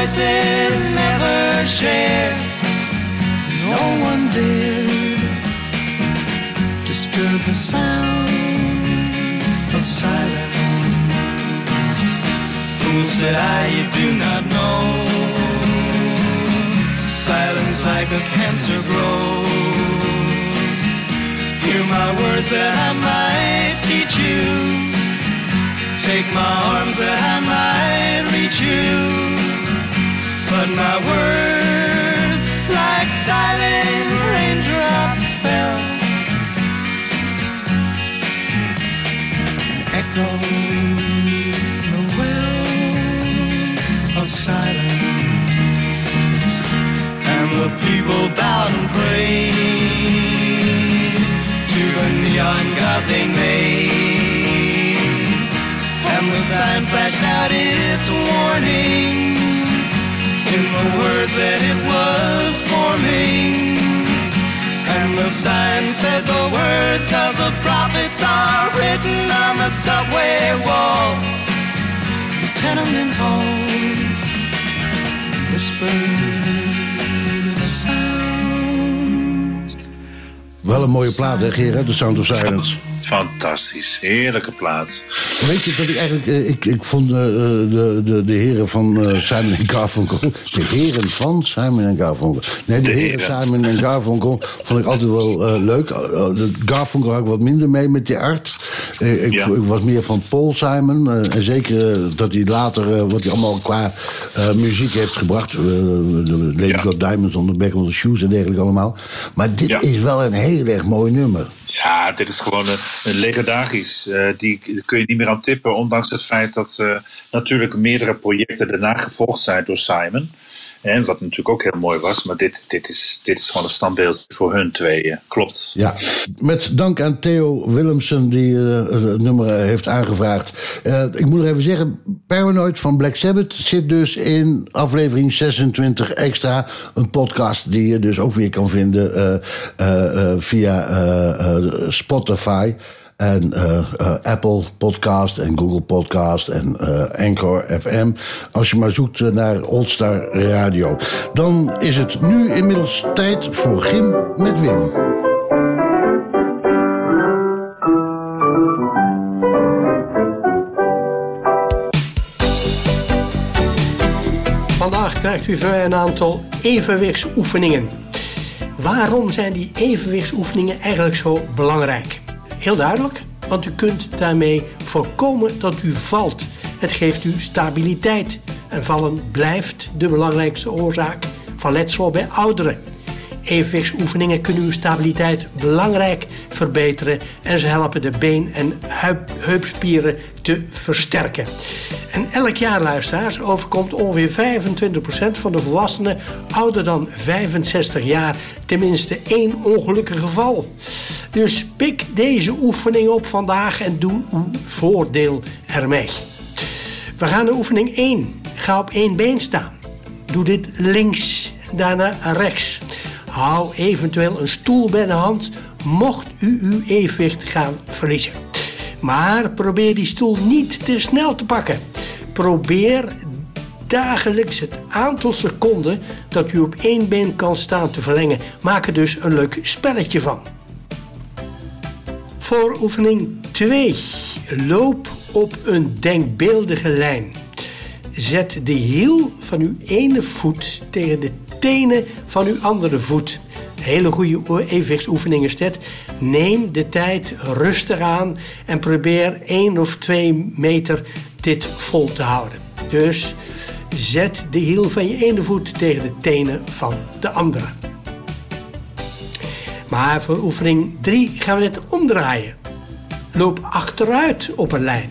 voices never share. No one dared disturb the sound of silence. Fool said I, you do not know. Silence like a cancer grows. Hear my words that I might teach you. Take my arms that I might reach you. But my words, like silent raindrops, fell. Echo the wells of silence. And the people bowed and prayed to the neon god they made. And the sign flashed out its warning in the words that it was forming. And the sign said the words of the prophets are written on the subway walls, the tenement halls, whispered the sounds. Wel een mooie plaat, hè, Gerard? The Sound of Silence. Fantastisch, heerlijke plaat. Weet je dat ik eigenlijk... eh, Ik, ik vond eh, de, de, de heren van eh, Simon en Garfunkel... De heren van Simon en Garfunkel. Nee, de, De heren heren. Simon en Garfunkel vond ik altijd wel leuk. De Garfunkel had ik wat minder mee met die art. Ik, Ja. ik was meer van Paul Simon. en zeker dat hij later... wat hij allemaal qua muziek heeft gebracht. de Lady Got Diamonds on the Back the Shoes en dergelijke allemaal. Maar dit Ja. is wel een heel erg mooi nummer. Ja, dit is gewoon een, een legendarisch. Eh, die kun je niet meer aan tippen, ondanks het feit dat eh, natuurlijk meerdere projecten daarna gevolgd zijn door Simon. En wat natuurlijk ook heel mooi was, maar dit, dit, is, dit is gewoon een standbeeld voor hun tweeën. Klopt. Ja, met dank aan Theo Willemsen die eh, het nummer eh, heeft aangevraagd. Eh, ik moet nog even zeggen, Paranoid van Black Sabbath zit dus in aflevering 26 extra. Een podcast die je dus ook weer kan vinden via Spotify. En eh, eh, Apple Podcast en Google Podcast en eh, Anchor FM. Als je maar zoekt naar Oldstar Radio. Dan is het nu inmiddels tijd voor Gym met Wim. Vandaag krijgt u van mij een aantal evenwichtsoefeningen. Waarom zijn die evenwichtsoefeningen eigenlijk zo belangrijk? Heel duidelijk, want u kunt daarmee voorkomen dat u valt. Het geeft u stabiliteit. En vallen blijft de belangrijkste oorzaak van letsel bij ouderen. Evenwichtsoefeningen kunnen uw stabiliteit belangrijk verbeteren en ze helpen de been- en heup- heupspieren te versterken. En elk jaar, luisteraars, overkomt ongeveer 25% van de volwassenen ouder dan 65 jaar tenminste één ongelukkig geval. Dus pik deze oefening op vandaag en doe uw voordeel ermee. We gaan naar oefening 1. Ga op één been staan. Doe dit links, daarna rechts. Hou eventueel een stoel bij de hand, mocht u uw evenwicht gaan verliezen. Maar probeer die stoel niet te snel te pakken. Probeer dagelijks het aantal seconden dat u op één been kan staan te verlengen. Maak er dus een leuk spelletje van. Voor oefening 2. Loop op een denkbeeldige lijn. Zet de hiel van uw ene voet tegen de tenen van uw andere voet. Hele goede evenwichtsoefening is dit. Neem de tijd rustig aan en probeer 1 of 2 meter dit vol te houden. Dus zet de hiel van je ene voet tegen de tenen van de andere. Maar voor oefening 3 gaan we het omdraaien. Loop achteruit op een lijn.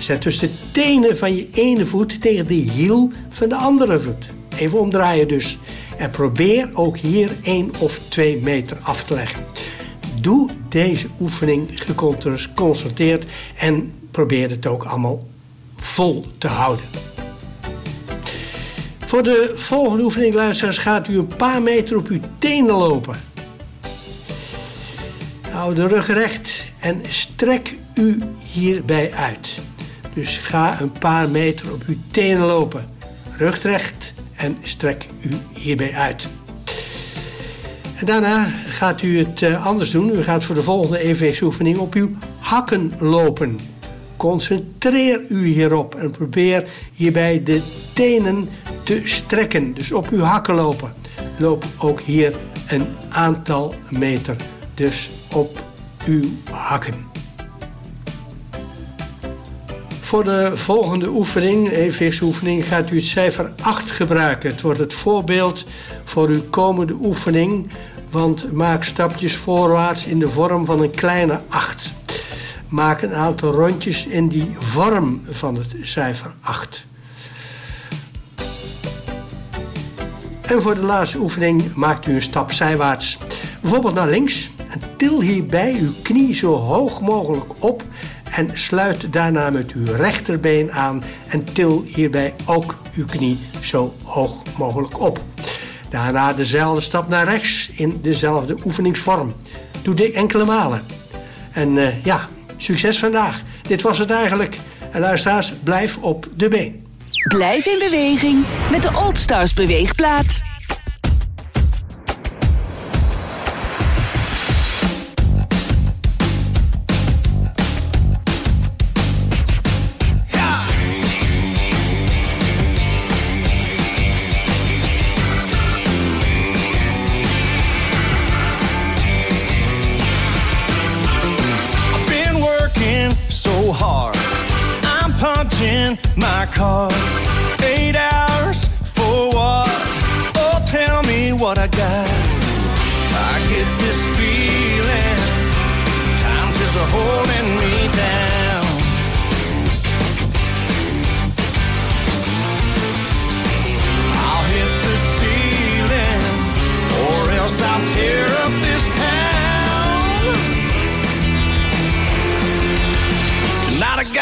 Zet dus de tenen van je ene voet tegen de hiel van de andere voet. Even omdraaien dus. En probeer ook hier 1 of 2 meter af te leggen. Doe deze oefening geconstateerd en probeer het ook allemaal vol te houden. Voor de volgende oefening, luisteraars, gaat u een paar meter op uw tenen lopen. Hou de rug recht en strek u hierbij uit. Dus ga een paar meter op uw tenen lopen. Rug recht en strek u hierbij uit. En daarna gaat u het eh, anders doen. U gaat voor de volgende evenwichtsoefening op uw hakken lopen. Concentreer u hierop en probeer hierbij de tenen te strekken. Dus op uw hakken lopen. Loop ook hier een aantal meter. Dus op uw hakken. Voor de volgende oefening, evenwichtsoefening, gaat u het cijfer 8 gebruiken. Het wordt het voorbeeld voor uw komende oefening, want maak stapjes voorwaarts in de vorm van een kleine 8. Maak een aantal rondjes in die vorm van het cijfer 8. En voor de laatste oefening maakt u een stap zijwaarts. Bijvoorbeeld naar links. En til hierbij uw knie zo hoog mogelijk op. En sluit daarna met uw rechterbeen aan. En til hierbij ook uw knie zo hoog mogelijk op. Daarna dezelfde stap naar rechts in dezelfde oefeningsvorm. Doe dit enkele malen. En eh, ja, succes vandaag. Dit was het eigenlijk. En luisteraars, blijf op de been. Blijf in beweging met de Old Stars beweegplaat.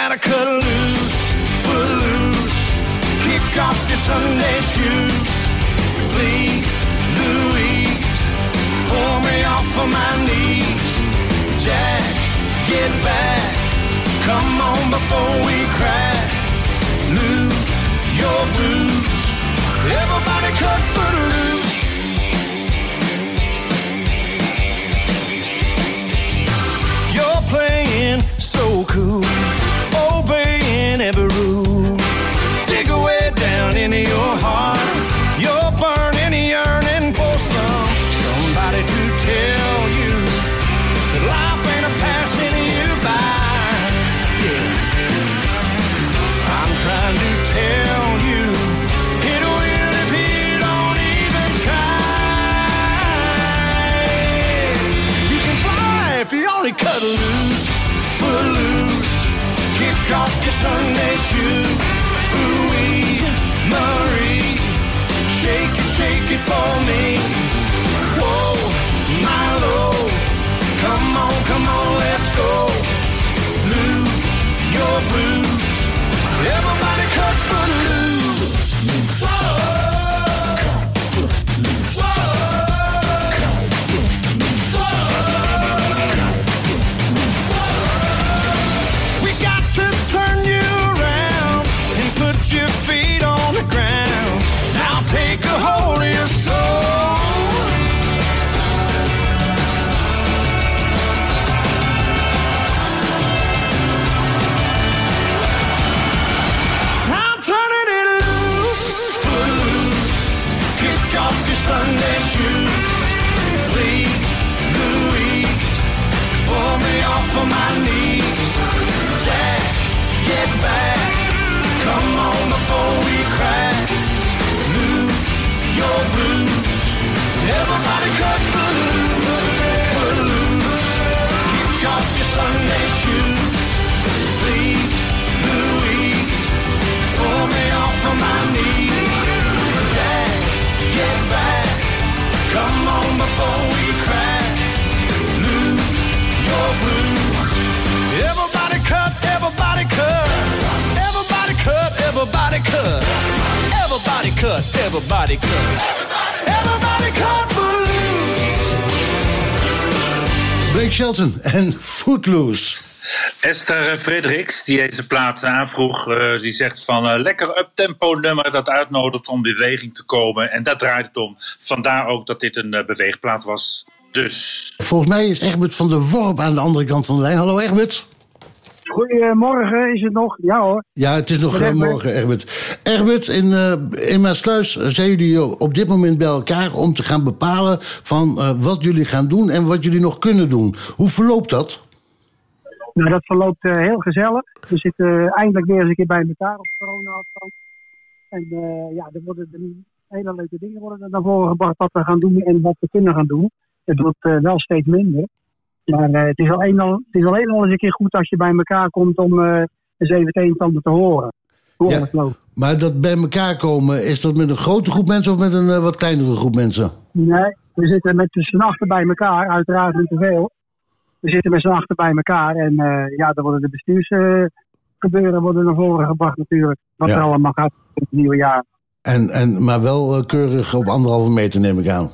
Gotta cut loose, foot loose, kick off your Sunday shoes. Please, Louise, pull me off of my knees. Jack, get back, come on before we crack. Lose your blues, everybody cut foot loose. Oh. Shelton en Footloose. Esther Frederiks, die deze plaat aanvroeg, eh, die zegt van eh, lekker up-tempo nummer dat uitnodigt om beweging te komen. En daar draait het om. Vandaar ook dat dit een eh, beweegplaat was. Dus. Volgens mij is Egbert van der Worp aan de andere kant van de lijn. Hallo Egbert. Goedemorgen, is het nog? Ja hoor. Ja, het is nog eh, Egbert. morgen, Egbert. Egbert, in, eh in Maasluis zijn jullie op dit moment bij elkaar om te gaan bepalen van eh, wat jullie gaan doen en wat jullie nog kunnen doen. Hoe verloopt dat? Nou, dat verloopt eh, heel gezellig. We zitten eh, eindelijk weer eens een keer bij elkaar op corona-afstand. En eh, ja, er worden er hele leuke dingen worden er naar voren gebracht wat we gaan doen en wat we kunnen gaan doen. Het wordt eh, wel steeds minder. Maar eh, het, is al een, al, het is alleen al eens een keer goed als je bij elkaar komt om eh, eens even het een en ander te horen. Hoe Ja. loopt. Maar dat bij elkaar komen, is dat met een grote groep mensen of met een eh, wat kleinere groep mensen? Nee, we zitten met z'n achter bij elkaar, uiteraard niet te veel. We zitten met z'n achter bij elkaar en ja, dan worden de bestuursgebeuren worden naar voren gebracht natuurlijk. Wat Ja. er allemaal gaat in het nieuwe jaar. En, en, maar wel keurig op anderhalve meter neem ik aan.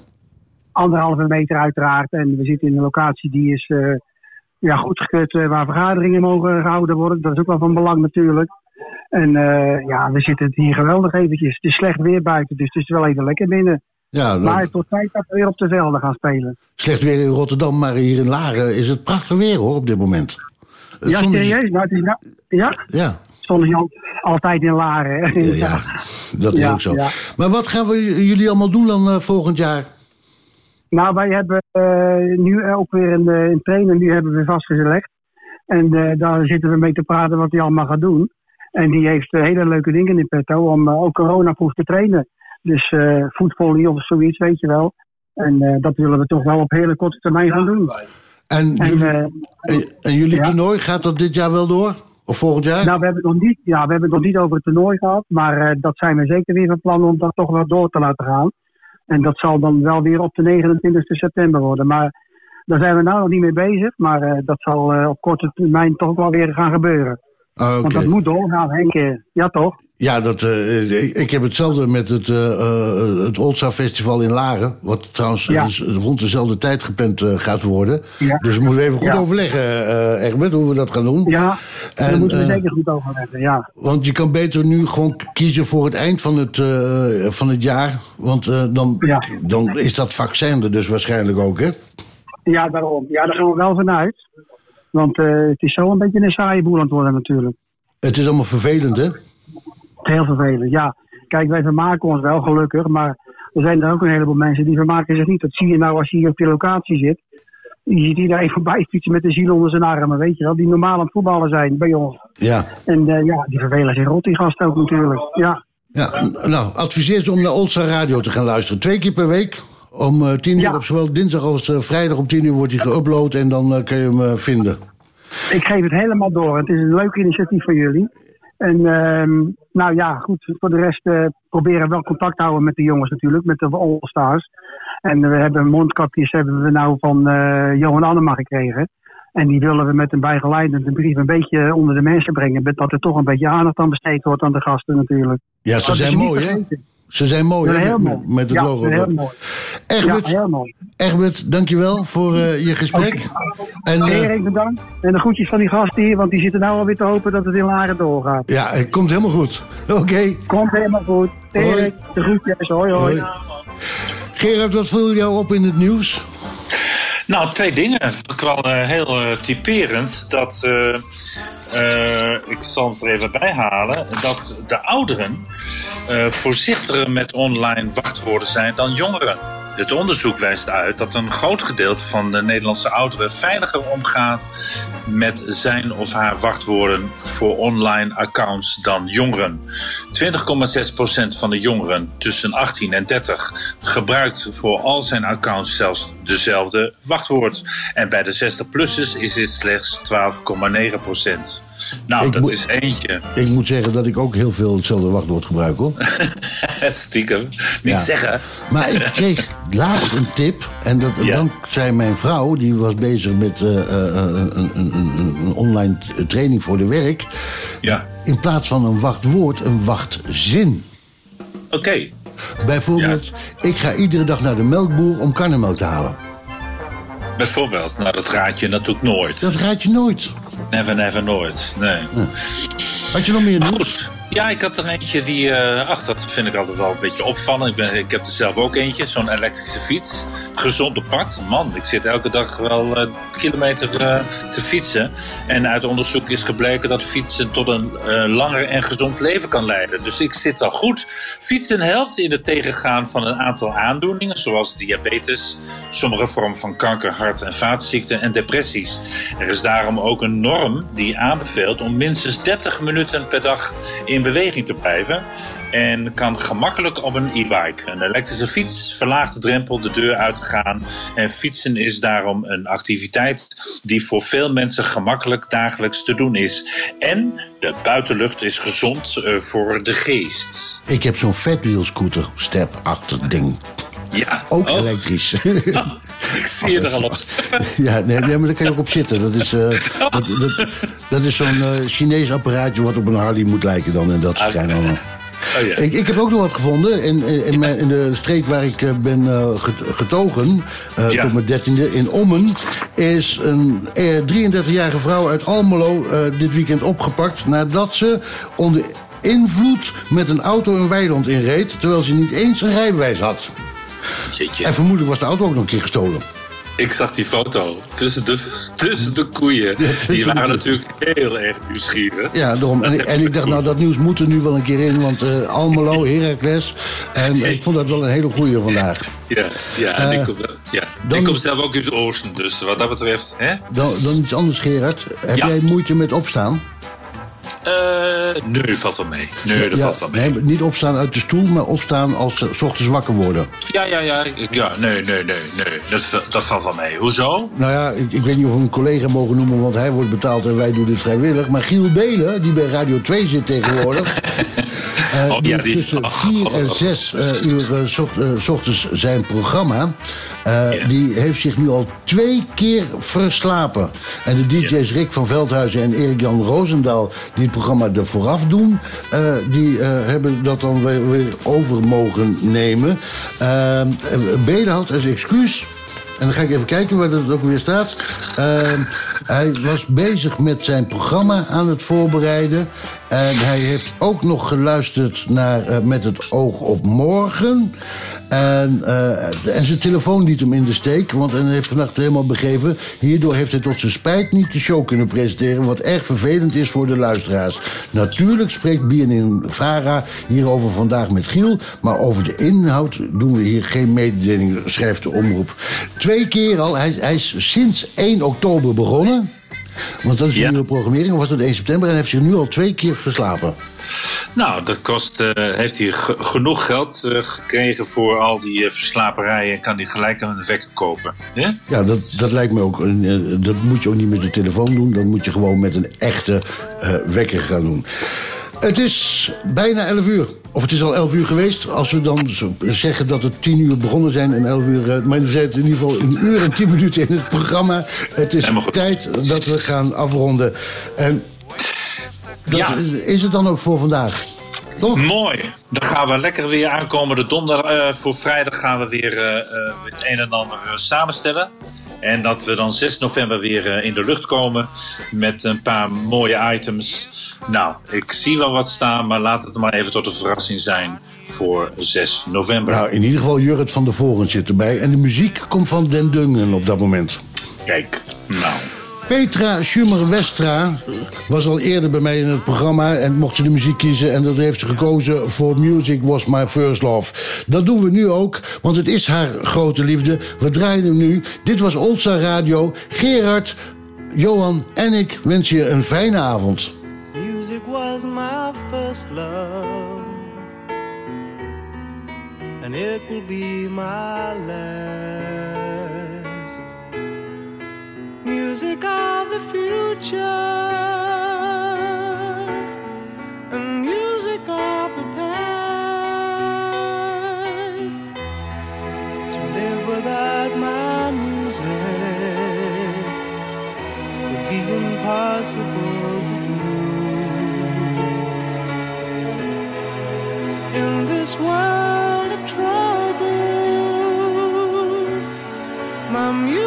Anderhalve meter uiteraard en we zitten in een locatie die is eh ja, goedgekeurd eh, waar vergaderingen mogen gehouden worden. Dat is ook wel van belang natuurlijk. En eh, ja, we zitten hier geweldig eventjes. Het is slecht weer buiten, dus het is wel even lekker binnen. Ja, Maar het wordt tijd dat we weer op de velden gaan spelen. slecht weer in Rotterdam, maar hier in Laren is het prachtig weer hoor op dit moment. Het Ja, serieus? Nou, het is, nou- ja? Ja, al, altijd in Laren. hè? ja, dat is Ja, ook zo. ja. Maar wat gaan we jullie allemaal doen dan volgend jaar? Nou, wij hebben eh, nu ook weer een, eh, een trainer, nu hebben we vastgelegd. En eh, daar zitten we mee te praten wat hij allemaal gaat doen. En die heeft hele leuke dingen in petto om eh, ook coronaproof te trainen. Dus voetvolley of zoiets, weet je wel. En dat willen we toch wel op hele korte termijn gaan doen. En, En, jullie, en, en jullie ja. toernooi, gaat dat dit jaar wel door? Of volgend jaar? Nou, we hebben, het nog niet, ja, we hebben het nog niet over het toernooi gehad. Maar dat zijn we zeker weer van plan om dat toch wel door te laten gaan. En dat zal dan wel weer op de 29 september worden. Maar daar zijn we nou nog niet mee bezig. Maar eh, dat zal eh, op korte termijn toch wel weer gaan gebeuren. Ah. Want dat moet doorgaan, Henk. eh, Ja, toch? Ja, dat, eh, ik, ik heb hetzelfde met het, eh eh, het Oldstar Festival in Laren. Wat trouwens Ja. rond dezelfde tijd gepland eh, gaat worden. Ja. Dus we moeten even goed Ja. overleggen, eh Egbert, hoe we dat gaan doen. Ja, daar En, moeten we eh, zeker goed overleggen, ja. Want je kan beter nu gewoon kiezen voor het eind van het, eh, van het jaar. Want eh, dan, dan is dat vaccin er dus waarschijnlijk ook, hè? Ja, daarom. Ja, daar gaan we wel vanuit. Want eh, het is zo een beetje een saaie boel aan het worden natuurlijk. Het is allemaal vervelend, hè? Heel vervelend, ja. Kijk, wij vermaken ons wel gelukkig, maar er zijn er ook een heleboel mensen die vermaken zich niet. Dat zie je nou als je hier op die locatie zit. Je ziet iedereen voorbij fietsen met de ziel onder zijn armen, weet je wel. Die normaal aan het voetballen zijn bij ons. Ja. En eh, ja, die vervelen zich rot, die gasten ook natuurlijk. Ja, ja. Nou, adviseer ze om naar Oldstar Radio te gaan luisteren. Twee keer per week. Om eh, tien uur op zowel dinsdag als eh, vrijdag om tien uur wordt hij geüpload. En dan eh, kun je hem vinden. ik geef het helemaal door. Het is een leuk initiatief van jullie. En ehm, nou ja, goed, voor de rest proberen we wel contact te houden met de jongens natuurlijk, met de All-Stars. En we hebben mondkapjes hebben we nou van Johan Annema gekregen. En die willen we met een bijgeleidende brief een beetje onder de mensen brengen. Dat er toch een beetje aandacht aan besteed wordt aan de gasten natuurlijk. Ja, ze Dat zijn mooi, hè? Ze zijn mooi, Ja, hè? heel Met, mooi. met het Ja, logo heel mooi. Egbert, Ja, heel mooi. Egbert, dankjewel voor eh, je gesprek. En, eh, Erik, bedankt. En de groetjes van die gasten hier, want die zitten nou alweer te hopen dat het in Laren doorgaat. ja, het komt helemaal goed. Oké. Komt helemaal goed. Erik, de groetjes. Hoi, hoi. Hoi. Gerard, wat viel jou op in het nieuws? Nou, twee dingen. Vond ik wel eh, heel eh, typerend. Dat, eh, ik zal het er even bij halen. Dat de ouderen eh, voorzichtiger met online wachtwoorden zijn dan jongeren. Dit onderzoek wijst uit dat een groot gedeelte van de Nederlandse ouderen veiliger omgaat met zijn of haar wachtwoorden voor online accounts dan jongeren. 20,6% van de jongeren tussen 18 en 30 gebruikt voor al zijn accounts zelfs dezelfde wachtwoord. En bij de 60-plussers is dit slechts 12,9%. Nou, Ik dat is eentje. Ik moet zeggen dat ik ook heel veel hetzelfde wachtwoord gebruik, hoor. Stiekem. Niet Ja. zeggen. Maar ik kreeg laatst een tip. En dat, dankzij mijn vrouw, die was bezig met eh, eh, een, een, een, een online training voor de werk. Ja. In plaats van een wachtwoord, een wachtzin. Oké. Bijvoorbeeld, ik ga iedere dag naar de melkboer om karnemelk te halen. Bijvoorbeeld, nou dat raad je natuurlijk nooit. Dat raad je nooit. Never, never, nooit. Nee. Had je nog meer nieuws? Ja, ik had er eentje die, eh, ach, dat vind ik altijd wel een beetje opvallend. Ik, ben, ik heb er zelf ook eentje, zo'n elektrische fiets. Gezond op pad. Man, ik zit elke dag wel eh, kilometer eh, te fietsen. En uit onderzoek is gebleken dat fietsen tot een langer en gezond leven kan leiden. Dus ik zit wel goed. Fietsen helpt in het tegengaan van een aantal aandoeningen, zoals diabetes, sommige vormen van kanker, hart- en vaatziekten en depressies. Er is daarom ook een norm die aanbeveelt om minstens 30 minuten per dag in beweging te blijven. En kan gemakkelijk op een e-bike. Een elektrische fiets verlaagt de drempel de deur uit te gaan. En fietsen is daarom een activiteit die voor veel mensen gemakkelijk dagelijks te doen is. En de buitenlucht is gezond eh, voor de geest. Ik heb zo'n vetwielscooter, step-achtig ding. Ja. Ook Oh. elektrisch. Ik zie je er al op. ja, nee, nee, maar daar kan je ook op zitten. Dat is, eh, dat, dat, dat is zo'n eh, Chinees apparaatje wat op een Harley moet lijken dan. En dat soort schijnen allemaal. Oh, ja. Ik, ik heb ook nog wat gevonden. In, in, in, mijn, in de streek waar ik eh, ben get- getogen, eh, Ja. tot mijn dertiende, in Ommen, is een eh, 33-jarige vrouw uit Almelo dit weekend opgepakt nadat ze onder invloed met een auto een weiland inreed, terwijl ze niet eens een rijbewijs had. Jeetje. En vermoedelijk was de auto ook nog een keer gestolen. Ik zag die foto tussen de, tussen de koeien. Die waren natuurlijk heel erg nieuwsgierig. Ja, daarom. En, ik- en ik dacht, nou, dat nieuws moet er nu wel een keer in. Want eh, Almelo, Heracles. En ik vond dat wel een hele goeie vandaag. Ja, ja, en Eh, ik, kom, ja. dan- ik kom zelf ook uit het oosten, dus wat dat betreft. Hè? Dan, dan iets anders, Gerard. Heb Ja. jij moeite met opstaan? Eh, nee, valt wel mee. Nee, dat Ja, valt wel mee. nee, niet opstaan uit de stoel, maar opstaan als ze 's ochtends wakker worden. Ja, ja, ja. Ja, nee, nee, nee, nee. Dat, dat valt wel mee. Hoezo? Nou ja, ik, ik weet niet of we een collega mogen noemen, want hij wordt betaald en wij doen dit vrijwillig. Maar Giel Belen, die bij Radio 2 zit tegenwoordig. eh, Oh, ja, die- tussen 4 en 6 uur eh, eh, 's ochtends zijn programma. Eh, Die heeft zich nu al twee keer verslapen. En de DJ's Rick van Veldhuizen en Erik-Jan Roosendaal, die het programma er vooraf doen, eh, die eh, hebben dat dan weer, weer over mogen nemen. Eh, Belen had als excuus. En dan ga ik even kijken waar dat ook weer staat. Hij was bezig met zijn programma aan het voorbereiden. En hij heeft ook nog geluisterd naar Met het oog op morgen. En, eh, en zijn telefoon liet hem in de steek, want hij heeft vannacht helemaal begeven. Hierdoor heeft hij tot zijn spijt niet de show kunnen presenteren, wat erg vervelend is voor de luisteraars. Natuurlijk spreekt BNN Vara hierover vandaag met Giel, maar over de inhoud doen we hier geen mededeling, schrijft de omroep. Twee keer al, hij, hij is sinds 1 oktober begonnen. Want dat is de nieuwe programmering, of was dat 1 september? En hij heeft zich nu al twee keer verslapen. Nou, dat kost, eh, heeft hij ge- genoeg geld eh, gekregen voor al die eh, verslaverijen. En kan hij gelijk aan de wekker kopen. Ja? Ja, dat, dat lijkt me ook. een, dat moet je ook niet met de telefoon doen. Dat moet je gewoon met een echte wekker gaan doen. Het is bijna 11 uur. Of het is al 11 uur geweest. Als we dan zeggen dat het 10 uur begonnen zijn en 11 uur. eh, Maar we zijn in ieder geval een uur en 10 minuten in het programma. Het is tijd dat we gaan afronden. En dat is, is het dan ook voor vandaag? Mooi. Dan gaan we lekker weer aankomende donderdag. eh, voor vrijdag gaan we weer eh, het een en ander samenstellen. En dat we dan 6 november weer eh, in de lucht komen met een paar mooie items. Nou, ik zie wel wat staan, maar laat het maar even tot een verrassing zijn voor 6 november. Nou, in ieder geval Jurrit van de Voren zit erbij. En de muziek komt van Den Dungen op dat moment. Kijk, nou. Petra Schumer-Westra was al eerder bij mij in het programma en mocht ze de muziek kiezen. En dat heeft ze gekozen voor Music Was My First Love. Dat doen we nu ook, want het is haar grote liefde. We draaien hem nu. Dit was Oldstar Radio. Gerard, Johan en ik wensen je een fijne avond. Music was my first love, and it will be my last. music of the future and music of the past. To live without my music would be impossible to do. In this world of troubles, my music.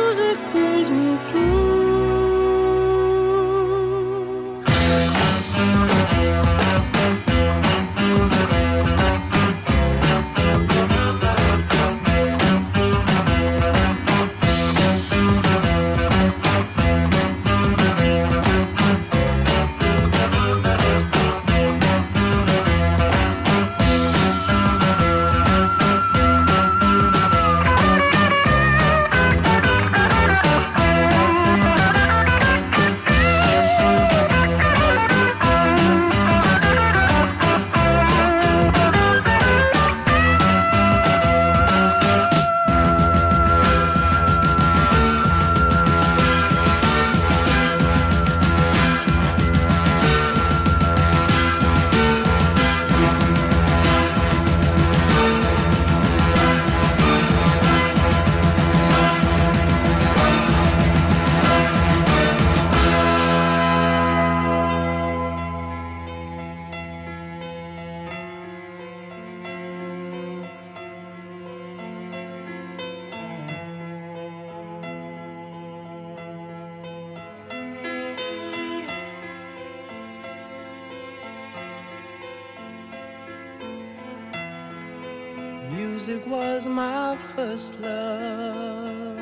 First love,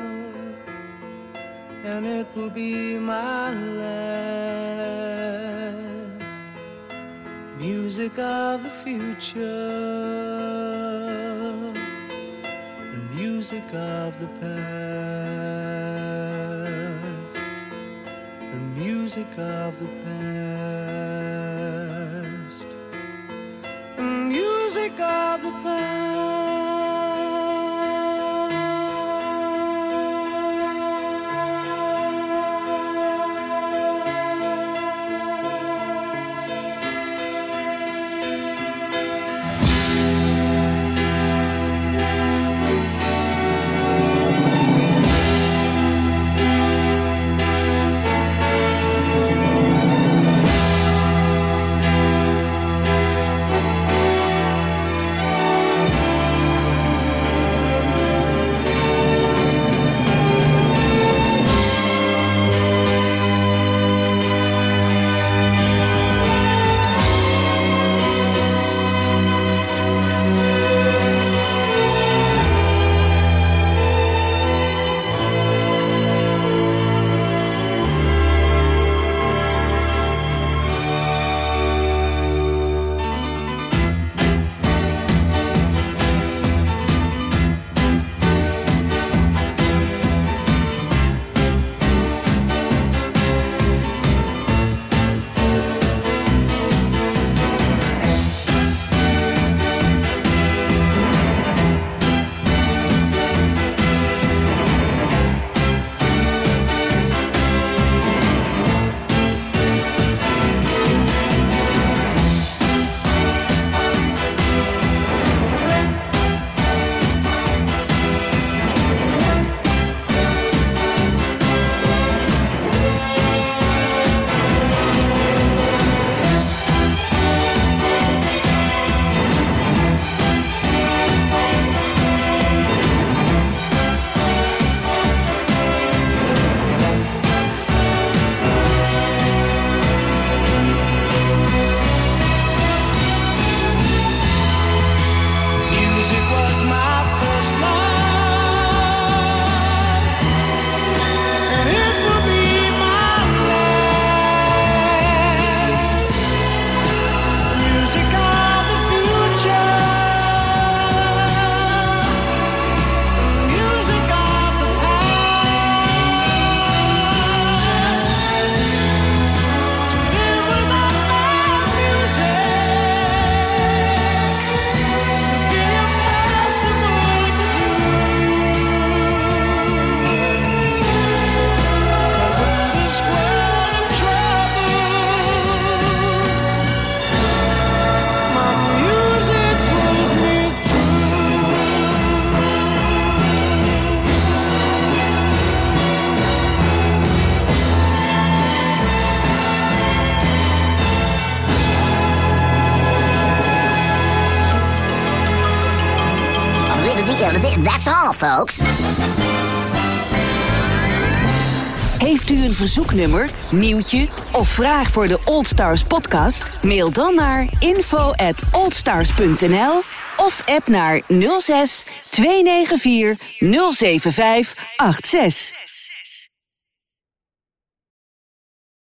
and it will be my last. Music of the future, and music of the past, and music of the past, and music of the Music Heeft u een verzoeknummer, nieuwtje of vraag voor de Old Stars podcast? Mail dan naar info at oldstars.nl of app naar 06 294 075 86.